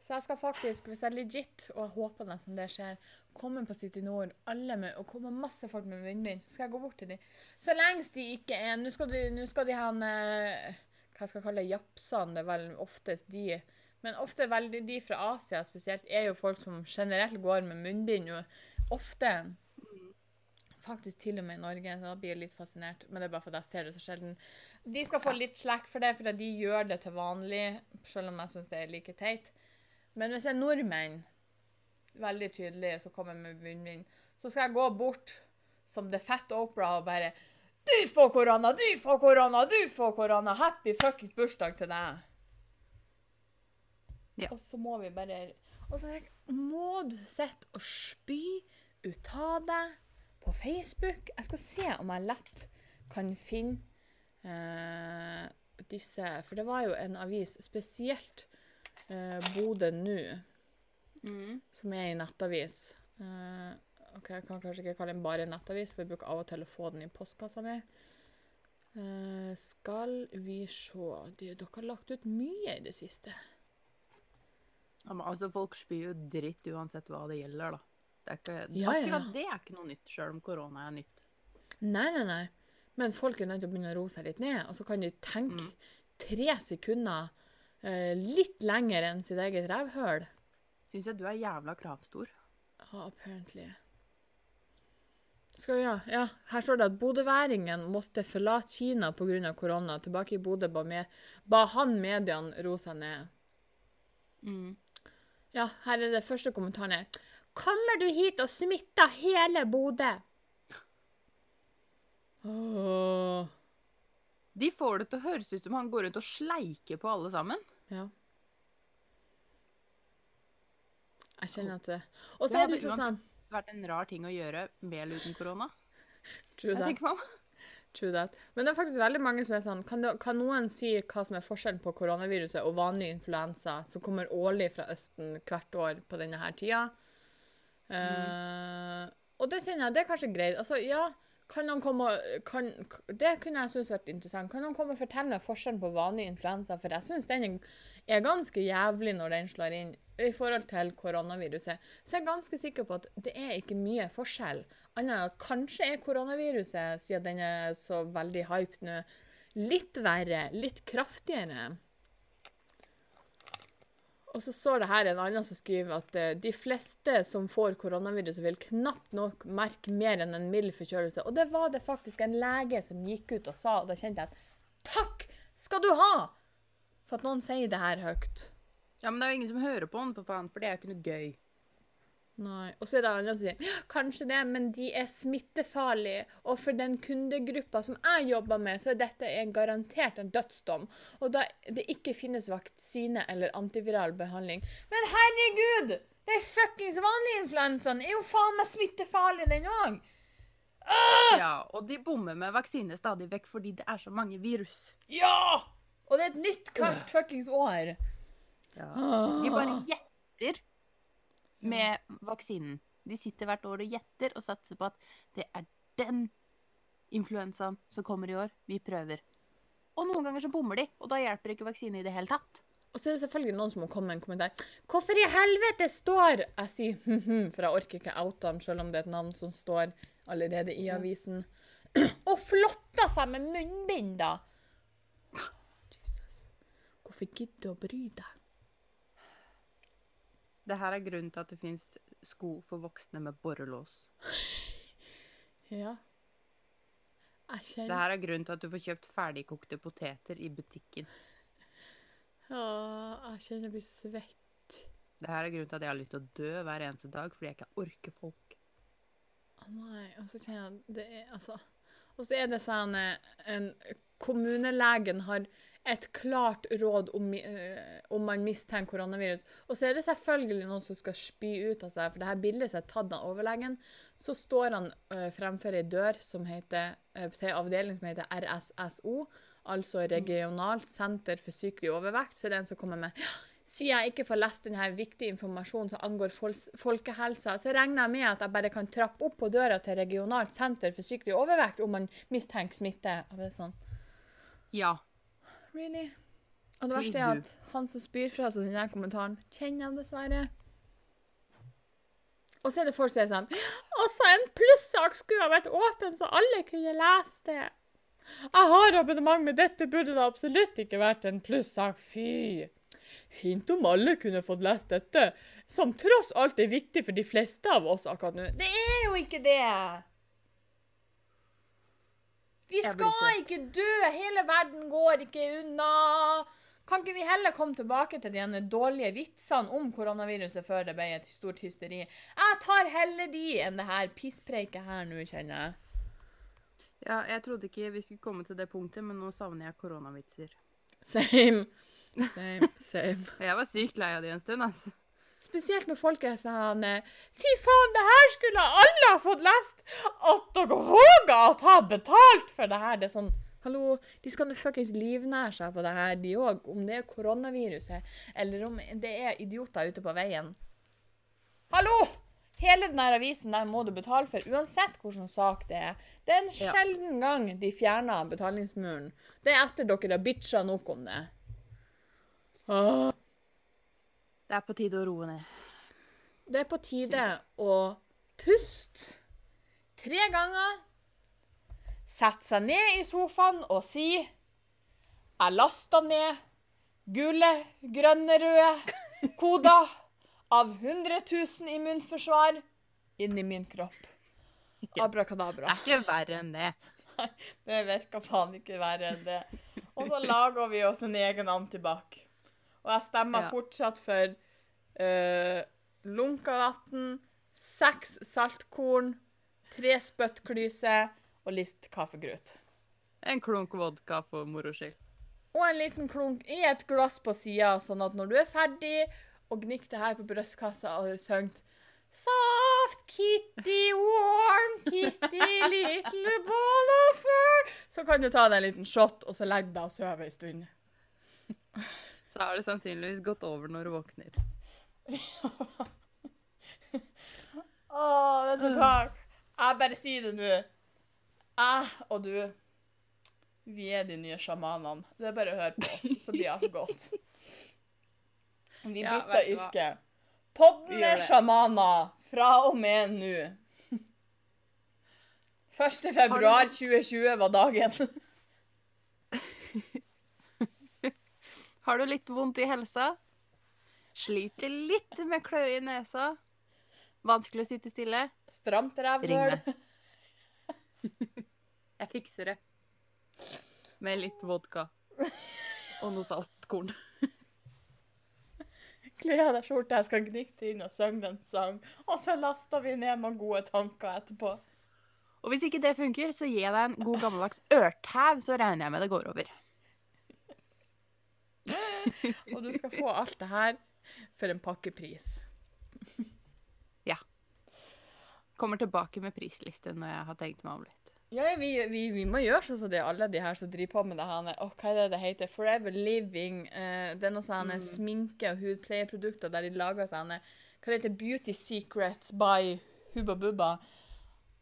S1: Så jeg skal faktisk, hvis jeg er legit, og jeg håper nesten det skjer, komme på City Nord, alle med, og komme masse folk med munnbind, så skal jeg gå bort til dem. Så lengst de ikke er Nå skal de, nå skal de ha en eh, Hva jeg skal kalle japsene, det er vel oftest de. Men ofte veldig de fra Asia spesielt, er jo folk som generelt går med munnbind. Og ofte Faktisk til og med i Norge. så Da blir jeg litt fascinert. Men det er bare fordi jeg ser det så sjelden. De skal få litt slack for det, for de gjør det til vanlig, selv om jeg syns det er like teit. Men hvis jeg er nordmenn, veldig tydelig, som kommer med munnbind, så skal jeg gå bort som The Fat Opera og bare Du får korona, du får korona, du får korona! Happy fuckings bursdag til deg!
S2: Ja.
S1: Og så må vi bare Og så tenker jeg, må du sitte og spy ut av deg på Facebook? Jeg skal se om jeg lett kan finne eh, disse For det var jo en avis, spesielt eh, Bodø nå,
S2: Mm.
S1: som er en nettavis. Eh, ok, Jeg kan kanskje ikke kalle den bare en nettavis, for jeg bruker av og til å få den i postkassa mi. Eh, skal vi se de, Dere har lagt ut mye i det siste.
S2: Ja, men altså, folk spyr jo dritt uansett hva det gjelder, da. Det ikke,
S1: Ja,
S2: akkurat det er ikke noe nytt, sjøl om korona er nytt.
S1: Nei, nei, nei. Men folk er nødt til å begynne å roe seg litt ned, og så kan de tenke
S2: Mm.
S1: tre sekunder eh, litt lenger enn sitt eget rævhøl.
S2: Syns jeg du er jævla kravstor.
S1: Ja, apparently. Skal vi ha? Ja, her står det at bodøværingen måtte forlate Kina pga. korona. Tilbake i Bodø ba, med, ba han mediene roe seg ned.
S2: Mm.
S1: Ja, her er det første kommentaren. er, Kommer du hit og smitter hele Bodø? Åh,
S2: De får det til å høres ut som han går rundt og sleiker på alle sammen.
S1: ja. Jeg kjenner at det Og så er
S2: hadde
S1: det liksom sånn
S2: Det har vært en rar ting å gjøre med eller uten korona.
S1: True
S2: Jeg
S1: that. True that. Men det er faktisk veldig mange som er sånn Kan, det, kan noen si hva som er forskjellen på koronaviruset og vanlig influensa, som kommer årlig fra Østen hvert år på denne her tida? Eh, og det kjenner jeg, det er kanskje greit. Altså, ja, kan noen komme kan, Det kunne jeg synes vært interessant. Kan noen komme og fortelle forskjellen på vanlig influensa? For jeg syns den er, er ganske jævlig når den slår inn i forhold til koronaviruset. Så jeg er ganske sikker på at det er ikke mye forskjell. Annet enn at kanskje er koronaviruset, siden den er så veldig hyped nå, litt verre, litt kraftigere. Og så står det her en annen som skriver at eh, de fleste som får koronaviruset, vil knapt nok merke mer enn en mild forkjølelse. Og det var det faktisk en lege som gikk ut og sa, og da kjente jeg at takk skal du ha for at noen sier det her høyt.
S2: Ja, men det er jo ingen som hører på han, for faen, for det er jo ikke noe gøy.
S1: Nei. Og så er det andre som sier kanskje det, men de er smittefarlige. Og for den kundegruppa som jeg jobber med, så er dette en garantert en dødsdom. Og da det ikke finnes vaksine eller antiviral behandling. Men herregud! Den fuckings vanlige influensaen er jo faen meg smittefarlig, den òg!
S2: Ja, og de bommer med vaksine stadig vekk fordi det er så mange virus.
S1: Ja! Og det er et nytt hvert fuckings år.
S2: De bare gjetter med vaksinen. De sitter hvert år og gjetter og satser på at det er den influensaen som kommer i år. Vi prøver. Og noen ganger så bommer de, og da hjelper ikke vaksine i det hele tatt.
S1: Og så er det selvfølgelig noen som må komme med en kommentar. Hvorfor i helvete står Jeg sier hm-hm, for jeg orker ikke oute han, selv om det er et navn som står allerede i avisen. Og flotter seg med munnbind, da! Hvorfor gidder du å bry deg?
S2: Det her er grunnen til at det fins sko for voksne med borrelås.
S1: Ja. Jeg
S2: Det her er grunnen til at du får kjøpt ferdigkokte poteter i butikken.
S1: Å, Jeg kjenner jeg blir svett.
S2: Det her er grunnen til at jeg har lyst til å dø hver eneste dag, fordi jeg ikke orker folk.
S1: Å nei, og så kjenner jeg det er altså Og så er det sånn eh, en Kommunelegen har et klart råd om, eh, om man mistenker koronavirus. Og så er det selvfølgelig noen som skal spy ut av seg, for det her bildet er tatt av overlegen. Så står han eh, fremfor ei dør som heter, eh, til en avdeling som heter RSSO, altså Regionalt senter for sykelig overvekt. Så det er en som kommer med «Ja, siden jeg ikke får lest denne viktige informasjonen som angår fol folkehelsa, så regner jeg med at jeg bare kan trappe opp på døra til Regionalt senter for sykelig overvekt om man mistenker smitte. Sånn,
S2: Ja.
S1: Really? Og det verste er at han som spyr fra seg denne kommentaren, kjenner jeg dessverre. Og så er det folk som er sånn Altså, en plussak skulle ha vært åpen, så alle kunne lese det. Jeg har abonnement, men dette burde da absolutt ikke vært en plussak. Fy. Fint om alle kunne fått lest dette, som tross alt er viktig for de fleste av oss akkurat nå. Det er jo ikke det! Vi skal ikke dø! Hele verden går ikke unna! Kan ikke vi heller komme tilbake til de dårlige vitsene om koronaviruset før det ble et stort hysteri? Jeg tar heller de enn det her pisspreiket her nå, kjenner jeg.
S2: Ja, jeg trodde ikke vi skulle komme til det punktet, men nå savner jeg koronavitser.
S1: Same. Same, same.
S2: Jeg var sykt lei av de en stund, altså.
S1: Spesielt når folk er sånn eh, Fy faen, det her skulle alle ha fått lest! At dere våger å ta betalt for det her! Det er sånn Hallo, de skal nå fuckings livnære seg på det her, de òg. Om det er koronaviruset, eller om det er idioter ute på veien. Hallo! Hele den avisen der må du betale for, uansett hvilken sak det er. Det er en sjelden gang de fjerner betalingsmuren. Det er etter dere har bitcha nok om det. Åh.
S2: Det er på tide å roe ned.
S1: Det er på tide å puste tre ganger. Sette seg ned i sofaen og si Jeg lasta ned gule, grønne, røde koder av 100 000 immunforsvar inni min kropp. Abrakadabra.
S2: Det er ikke verre enn det.
S1: Nei, Det virker faen ikke verre enn det. Og så lager vi oss en egen antibac. Og jeg stemmer
S2: Ja.
S1: fortsatt for uh, lunkavann, seks saltkorn, tre spyttklyser og litt kaffegrut.
S2: En klunk vodka for moro skyld.
S1: Og en liten klunk i et glass på sida, sånn at når du er ferdig og gnikker det her på brystkassa og har sunget Soft kitty, warm kitty, little ball of fur Så kan du ta deg en liten shot, og så legge deg og sove en stund.
S2: Så har det sannsynligvis gått over når du våkner.
S1: Å, vet du hva? Jeg bare sier det nå. Jeg og du, vi er de nye sjamanene. Det er bare å høre på oss, så blir alt godt. Vi bytter
S2: ja,
S1: yrke. Podden er sjamaner fra og med nå. 1. februar 2020 var dagen.
S2: Har du litt vondt i helsa? Sliter litt med kløe i nesa? Vanskelig å sitte stille?
S1: Stramt rævhøl.
S2: Jeg fikser det. Med litt vodka. Og noe saltkorn.
S1: Kle av deg skjorta, jeg skal gnikte inn og synge en sang. Og så laster vi ned noen gode tanker etterpå.
S2: Og hvis ikke det funker, så jeg deg en god gammeldags ørtæv, så regner jeg med det går over.
S1: Og du skal få alt det her for en pakkepris.
S2: Kommer tilbake med prisliste når jeg har tenkt meg om litt.
S1: Ja, ja, vi, vi, vi må gjøre sånn som det er alle de her som driver på med det her. oh, hva er det det heter? Forever Living. Uh, det er noe sånn
S2: Mm.
S1: sminke- og hudpleieprodukter der de lager sånne Hva det heter Beauty Secrets by Hubba Bubba.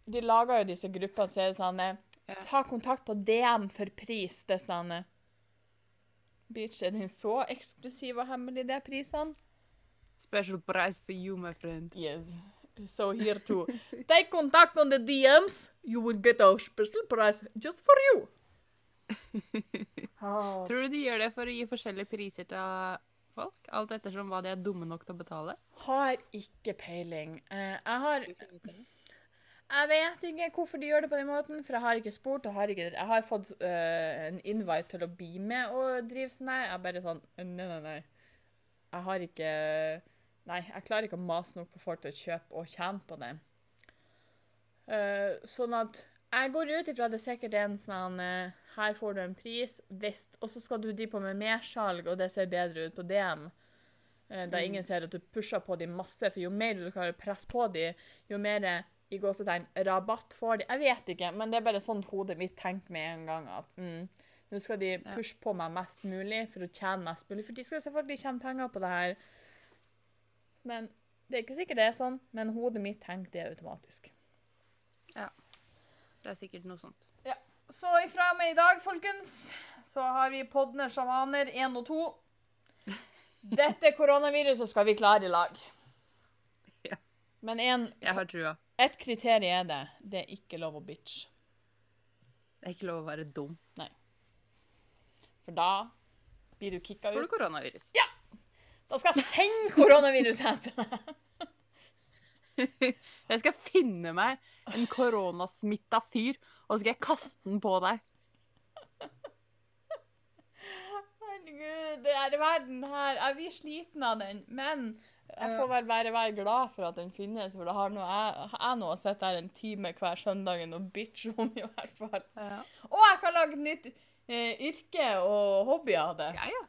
S1: De lager jo disse gruppene, så er det sånn Ta kontakt på DM for pris. Det er sånn Bitch, er den så eksklusiv og hemmelig, de prisene?
S2: Special price for you, my friend.
S1: Yes. So here too. Take contact on the DMs. You will get a special price just for you. oh.
S2: Tror du de gjør det for å gi forskjellige priser til folk? Alt ettersom hva de er dumme nok til å betale?
S1: Har ikke peiling. Uh, jeg har Jeg vet ikke hvorfor de gjør det på den måten, for jeg har ikke spurt. Jeg har, ikke, jeg har fått uh, en invite til å bli med og drive sånn her. Jeg er bare sånn Nei, nei, nei. Jeg har ikke Nei, jeg klarer ikke å mase nok på folk til å kjøpe og tjene på det. Uh, sånn at jeg går ut ifra at det sikkert er en sånn uh, Her får du en pris, hvis Og så skal du drive på med mersalg, og det ser bedre ut på DM. Uh, Da ingen ser at du pusher på dem masse, for jo mer du klarer å presse på dem, jo mer i gåsetegn rabatt får de. Jeg vet ikke, men det er bare sånn hodet mitt tenker med en gang at mm, nå skal de pushe på meg mest mulig for å tjene mest mulig, for de skal selvfølgelig tjene penger på det her. Men det er ikke sikkert det er sånn, men hodet mitt tenker det automatisk. Ja.
S2: Det er sikkert noe sånt. Ja.
S1: Så ifra og med i dag, folkens, så har vi Podner sjamaner 1 og 2. Dette koronaviruset skal vi klare i lag. Men en,
S2: Jeg har trua.
S1: et kriterium er det. Det er ikke lov å bitch.
S2: Det er ikke lov å være dum. Nei.
S1: For da blir du kicka
S2: Får du koronavirus. Ja!
S1: Da skal jeg sende koronaviruset til deg.
S2: Jeg skal finne meg en koronasmitta fyr, og så skal jeg kaste den på deg.
S1: Herregud, det er verden her. Jeg blir sliten av den. Men jeg får vel bare være glad for at den finnes, for da har nå jeg, jeg nå sett her en time hver søndag og bitch om, i hvert fall.
S2: Ja,
S1: Og jeg kan lage nytt eh, yrke og hobby av det.
S2: ja.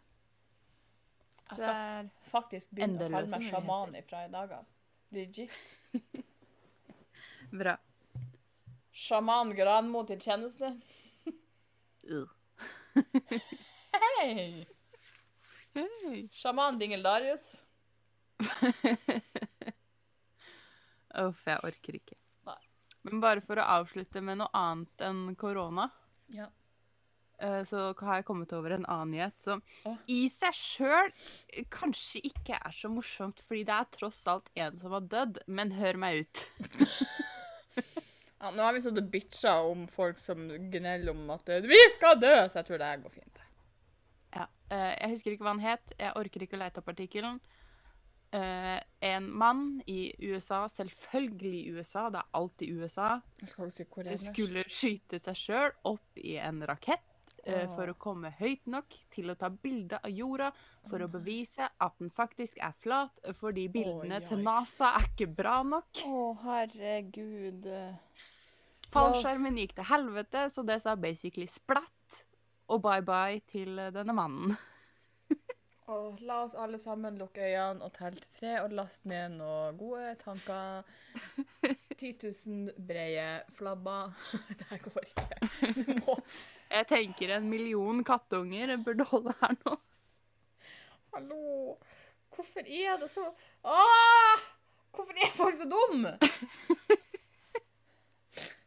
S1: Jeg skal
S2: er
S1: faktisk begynne å kalle meg sjaman fra i dag av. Legit.
S2: bra.
S1: Sjaman Granmo til tjeneste. Hei!
S2: Hey.
S1: Sjaman Dingeldarius.
S2: Uff, jeg orker ikke.
S1: Nei.
S2: Men bare for å avslutte med noe annet enn korona,
S1: Ja.
S2: eh, så har jeg kommet over en annen nyhet som
S1: Å.
S2: i seg sjøl kanskje ikke er så morsomt, fordi det er tross alt en som har dødd. Men hør meg ut.
S1: Ja, nå har vi stått og bitcha om folk som gneller om at eh, vi skal dø, så jeg tror det går fint.
S2: Ja. eh, jeg husker ikke hva han het. Jeg orker ikke å leite opp artikkelen. Eh, en mann i USA, selvfølgelig i USA, det er alltid USA,
S1: si
S2: skulle skyte seg sjøl opp i en rakett uh,
S1: oh.
S2: for å komme høyt nok til å ta bilde av jorda for å bevise at den faktisk er flat, fordi bildene til. NASA er ikke bra nok.
S1: Å, herregud.
S2: Fallskjermen gikk til helvete, så det sa basically splatt og bye-bye til denne mannen.
S1: Åh, la oss alle sammen lukke øynene og telle til tre og laste ned noen gode tanker. 10 000 brede flabber. Det her går ikke. Du må
S2: Jeg tenker en million kattunger burde holde her nå.
S1: Hallo! Hvorfor er det så Åh! Hvorfor er folk så dumme?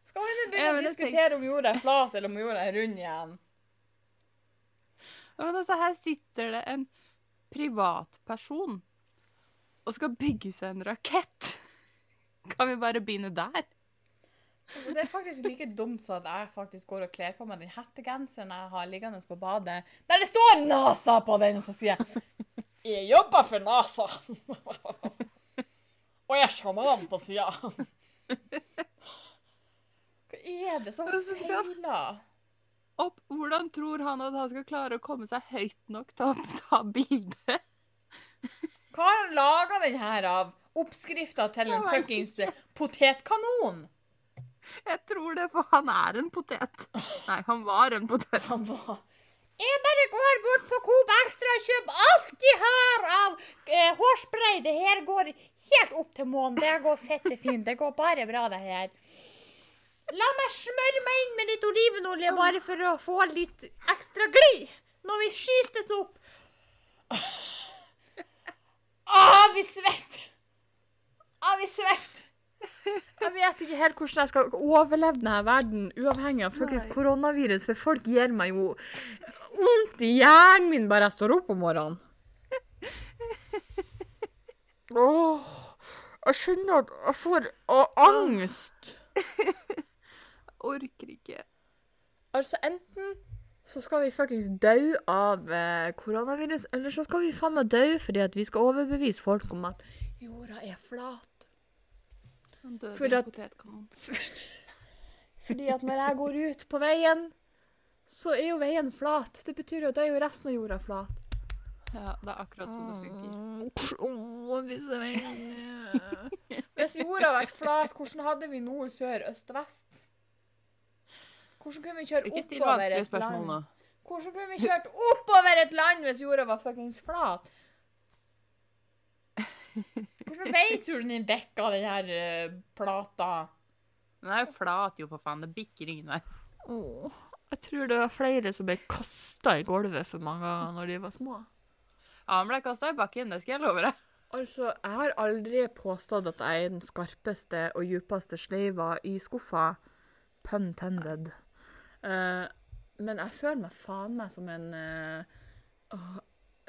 S1: Skal vi nå begynne å diskutere tenk... om jorda er flat eller om jorda er rund igjen?
S2: Men altså, her sitter det en privatperson og skal bygge seg en rakett. Kan vi bare begynne der?
S1: Det er faktisk like dumt som at jeg faktisk går og kler på meg den hettegenseren jeg har liggende på badet, der det står NASA på den, og så sier jeg Jeg jobber for NASA. Og jeg kommer an på sida. Hva er det som feiler?
S2: Opp, hvordan tror han at han skal klare å komme seg høyt nok til å ta bilde?
S1: Hva har han laga den her av? Oppskrifta til en fuckings potetkanon?
S2: Jeg tror det, for han er en potet. Nei, han var en potet.
S1: Han var Jeg bare går bort på Coop Extra og kjøper alt de har av eh, hårspray. Det her går helt opp til månen. Det går fette fint. Det går bare bra, det her. La meg smøre meg inn med litt olivenolje bare for å få litt ekstra glid når vi skytes opp. Å, jeg vi svetter! Jeg vi svetter! Jeg vet ikke helt hvordan jeg skal overleve denne verden uavhengig av fuckings koronavirus, for folk gir meg jo vondt i hjernen min bare jeg står opp om morgenen. Åh, jeg skjønner at jeg får angst.
S2: Orker ikke.
S1: Altså, enten så skal vi fuckings dø av eh, koronavirus, eller så skal vi faen meg dø fordi at vi skal overbevise folk om at jorda er flat.
S2: Han døde
S1: For
S2: i en
S1: at-
S2: potetkanon.
S1: Fordi at når jeg går ut på veien, så er jo veien flat. Det betyr jo at da er jo resten av jorda flat.
S2: Ja, det er akkurat sånn det funker.
S1: Hvis, det- hvis jorda hadde vært flat, hvordan hadde vi nord, sør, øst og vest? Hvordan kunne vi kjøre
S2: Ikke still
S1: oppover
S2: vanskelige
S1: et
S2: spørsmål nå.
S1: land? Hvordan kunne vi kjørt oppover et land hvis jorda var fuckings flat? Hvordan vei tror du den dekka den her eh, plata?
S2: Den er jo flat, jo, for faen. Det bikker ingen vei.
S1: Åh, jeg tror det var flere som ble kasta i gulvet for mange ganger når de var små.
S2: Ja, han ble kasta i bakken, det skal jeg love deg.
S1: Altså, jeg har aldri påstått at jeg er den skarpeste og djupeste sleiva i skuffa. Pun intended. Eh, men jeg føler meg faen meg som en eh,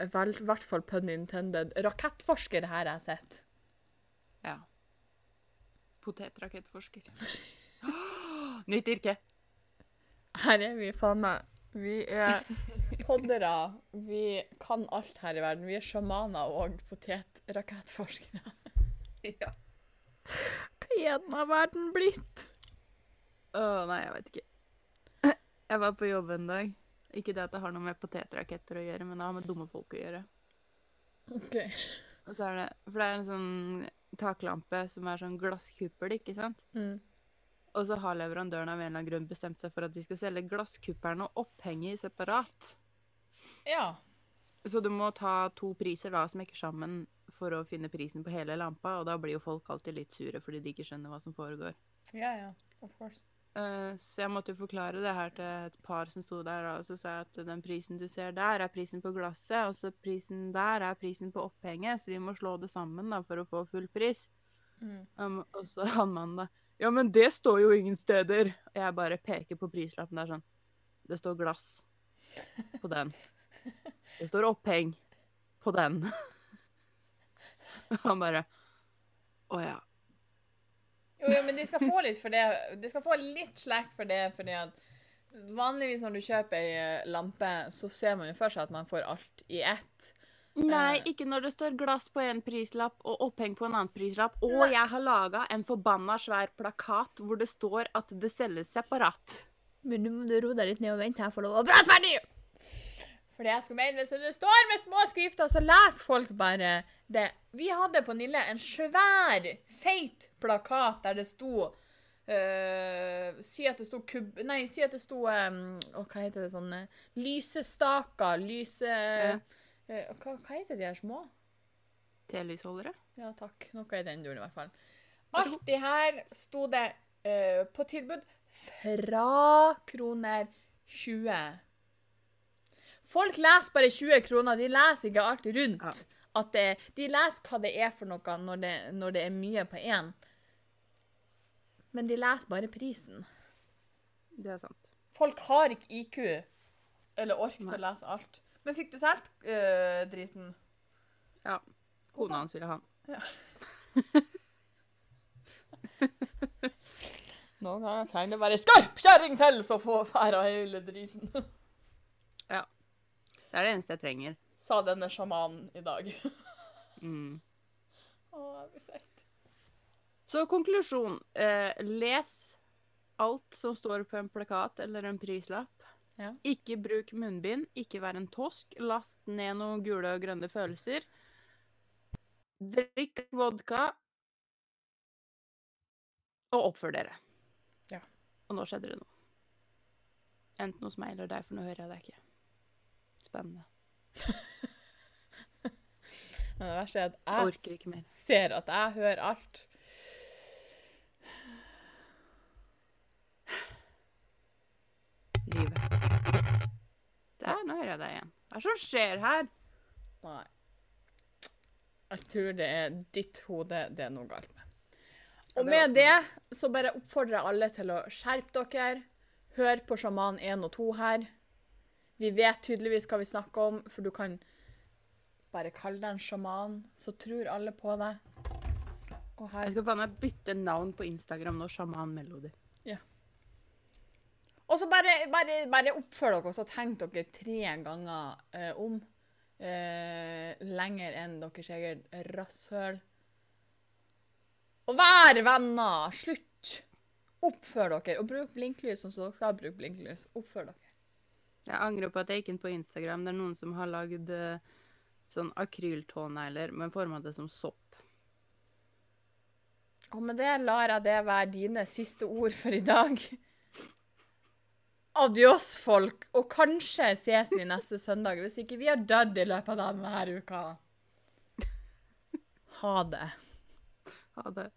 S1: I hvert fall pun intended. Rakettforsker her jeg sett.
S2: Ja. Potetrakettforsker. Nytt yrke.
S1: Her er vi faen meg. Vi er poddere. Vi kan alt her i verden. Vi er sjamaner og potetrakettforskere.
S2: Ja.
S1: skjeden har verden blitt?
S2: Å, nei, jeg vet ikke. Jeg var på jobb en dag. Ikke det at det har noe med potetraketter å gjøre, men det har med dumme folk å gjøre.
S1: OK.
S2: Og så er det, For det er en sånn taklampe som er sånn glasskuppel, ikke sant?
S1: Mm.
S2: Og så har leverandøren av en eller annen grunn bestemt seg for at de skal selge glasskuppelen og opphenget separat.
S1: Ja.
S2: Så du må ta to priser da, smekker sammen for å finne prisen på hele lampa, og da blir jo folk alltid litt sure fordi de ikke skjønner hva som foregår.
S1: Ja, ja. Of course.
S2: Eh, så jeg måtte jo forklare det her til et par som sto der, og så sa jeg at den prisen du ser der, er prisen på glasset, og så prisen der er prisen på opphenget, så vi må slå det sammen da for å få full pris.
S1: Mm.
S2: Um, og så han mannen da Ja, men det står jo ingen steder. Og jeg bare peker på prislappen der sånn. Det står glass på den. Det står oppheng på den. Og han bare Å ja.
S1: Jo, jo, men de skal få litt for det. De skal få litt slack for det, fordi at vanligvis når du kjøper ei eh, lampe, så ser man jo for seg at man får alt i ett.
S2: Nei,
S1: Eh.
S2: ikke når det står glass på en prislapp og oppheng på en annen prislapp. Og jeg har laga en forbanna svær plakat hvor det står at det selges separat.
S1: Men nå må du roe deg litt ned og vente, jeg får lov å prate ferdig! For det jeg skulle mene, hvis det står med små skrifter, så leser folk bare det. Vi hadde på Nille en svær, feit plakat der det sto uh, Si at det sto kub... Nei, si at det sto um, oh, hva heter det sånn eh, Lysestaker, lyse...
S2: Ja.
S1: Uh, hva, hva heter de her små?
S2: Telysholdere.
S1: Ja, takk. Noe i den duren, i hvert fall. Alt det her sto det uh, på tilbud fra kroner 20. Folk leser bare 20 kroner, de leser ikke alt rundt.
S2: Ja.
S1: Det, de leser hva det er for noe når det, når det er mye på én. Men de leser bare prisen.
S2: Det er sant.
S1: Folk har ikke IQ eller ork til å lese alt. Men fikk du solgt øh, driten?
S2: Ja. Kona hans ville ha den.
S1: Noen ganger trenger det bare skarp kjerring til, så får færa hele driten.
S2: Det er det eneste jeg trenger.
S1: Sa denne sjamanen i dag.
S2: Mm.
S1: Å, blir svett.
S2: Så konklusjon. Eh, les alt som står på en plakat eller en prislapp.
S1: Ja.
S2: Ikke bruk munnbind. Ikke vær en tosk. Last ned noen gule og grønne følelser. Drikk vodka. Og oppfør dere.
S1: Ja.
S2: Og nå skjedde det noe. Enten hos meg eller deg, for nå hører jeg deg ikke. Spennende.
S1: Men det verste er at
S2: Jeg
S1: ser at jeg hører alt.
S2: Livet. Der, nå hører jeg deg igjen. Hva er det som skjer her?
S1: Nei. Jeg tror det er ditt hode det er noe galt med. Og med det så bare oppfordrer jeg alle til å skjerpe dere. Hør på sjaman 1 og 2 her. Vi vet tydeligvis hva vi snakker om, for du kan bare kalle deg en sjaman, så tror alle på deg.
S2: Jeg skal faen meg bytte navn på Instagram nå. Sjaman Melody.
S1: Og så bare, bare, bare oppfør dere, og så tenk dere tre ganger eh, om. Eh, lenger enn deres eget rasshøl. Og vær venner! Slutt! Oppfør dere, og bruk blinklys sånn som dere skal bruke blinklys. Oppfør dere.
S2: Jeg angrer på at jeg gikk inn på Instagram. Det er noen som har lagd eh, sånn akryltånegler, men forma det som sopp.
S1: Og med det lar jeg det være dine siste ord for i dag. Adios, folk. Og kanskje ses vi neste søndag, hvis ikke vi har dødd i løpet av denne uka. Ha det.
S2: Ha det.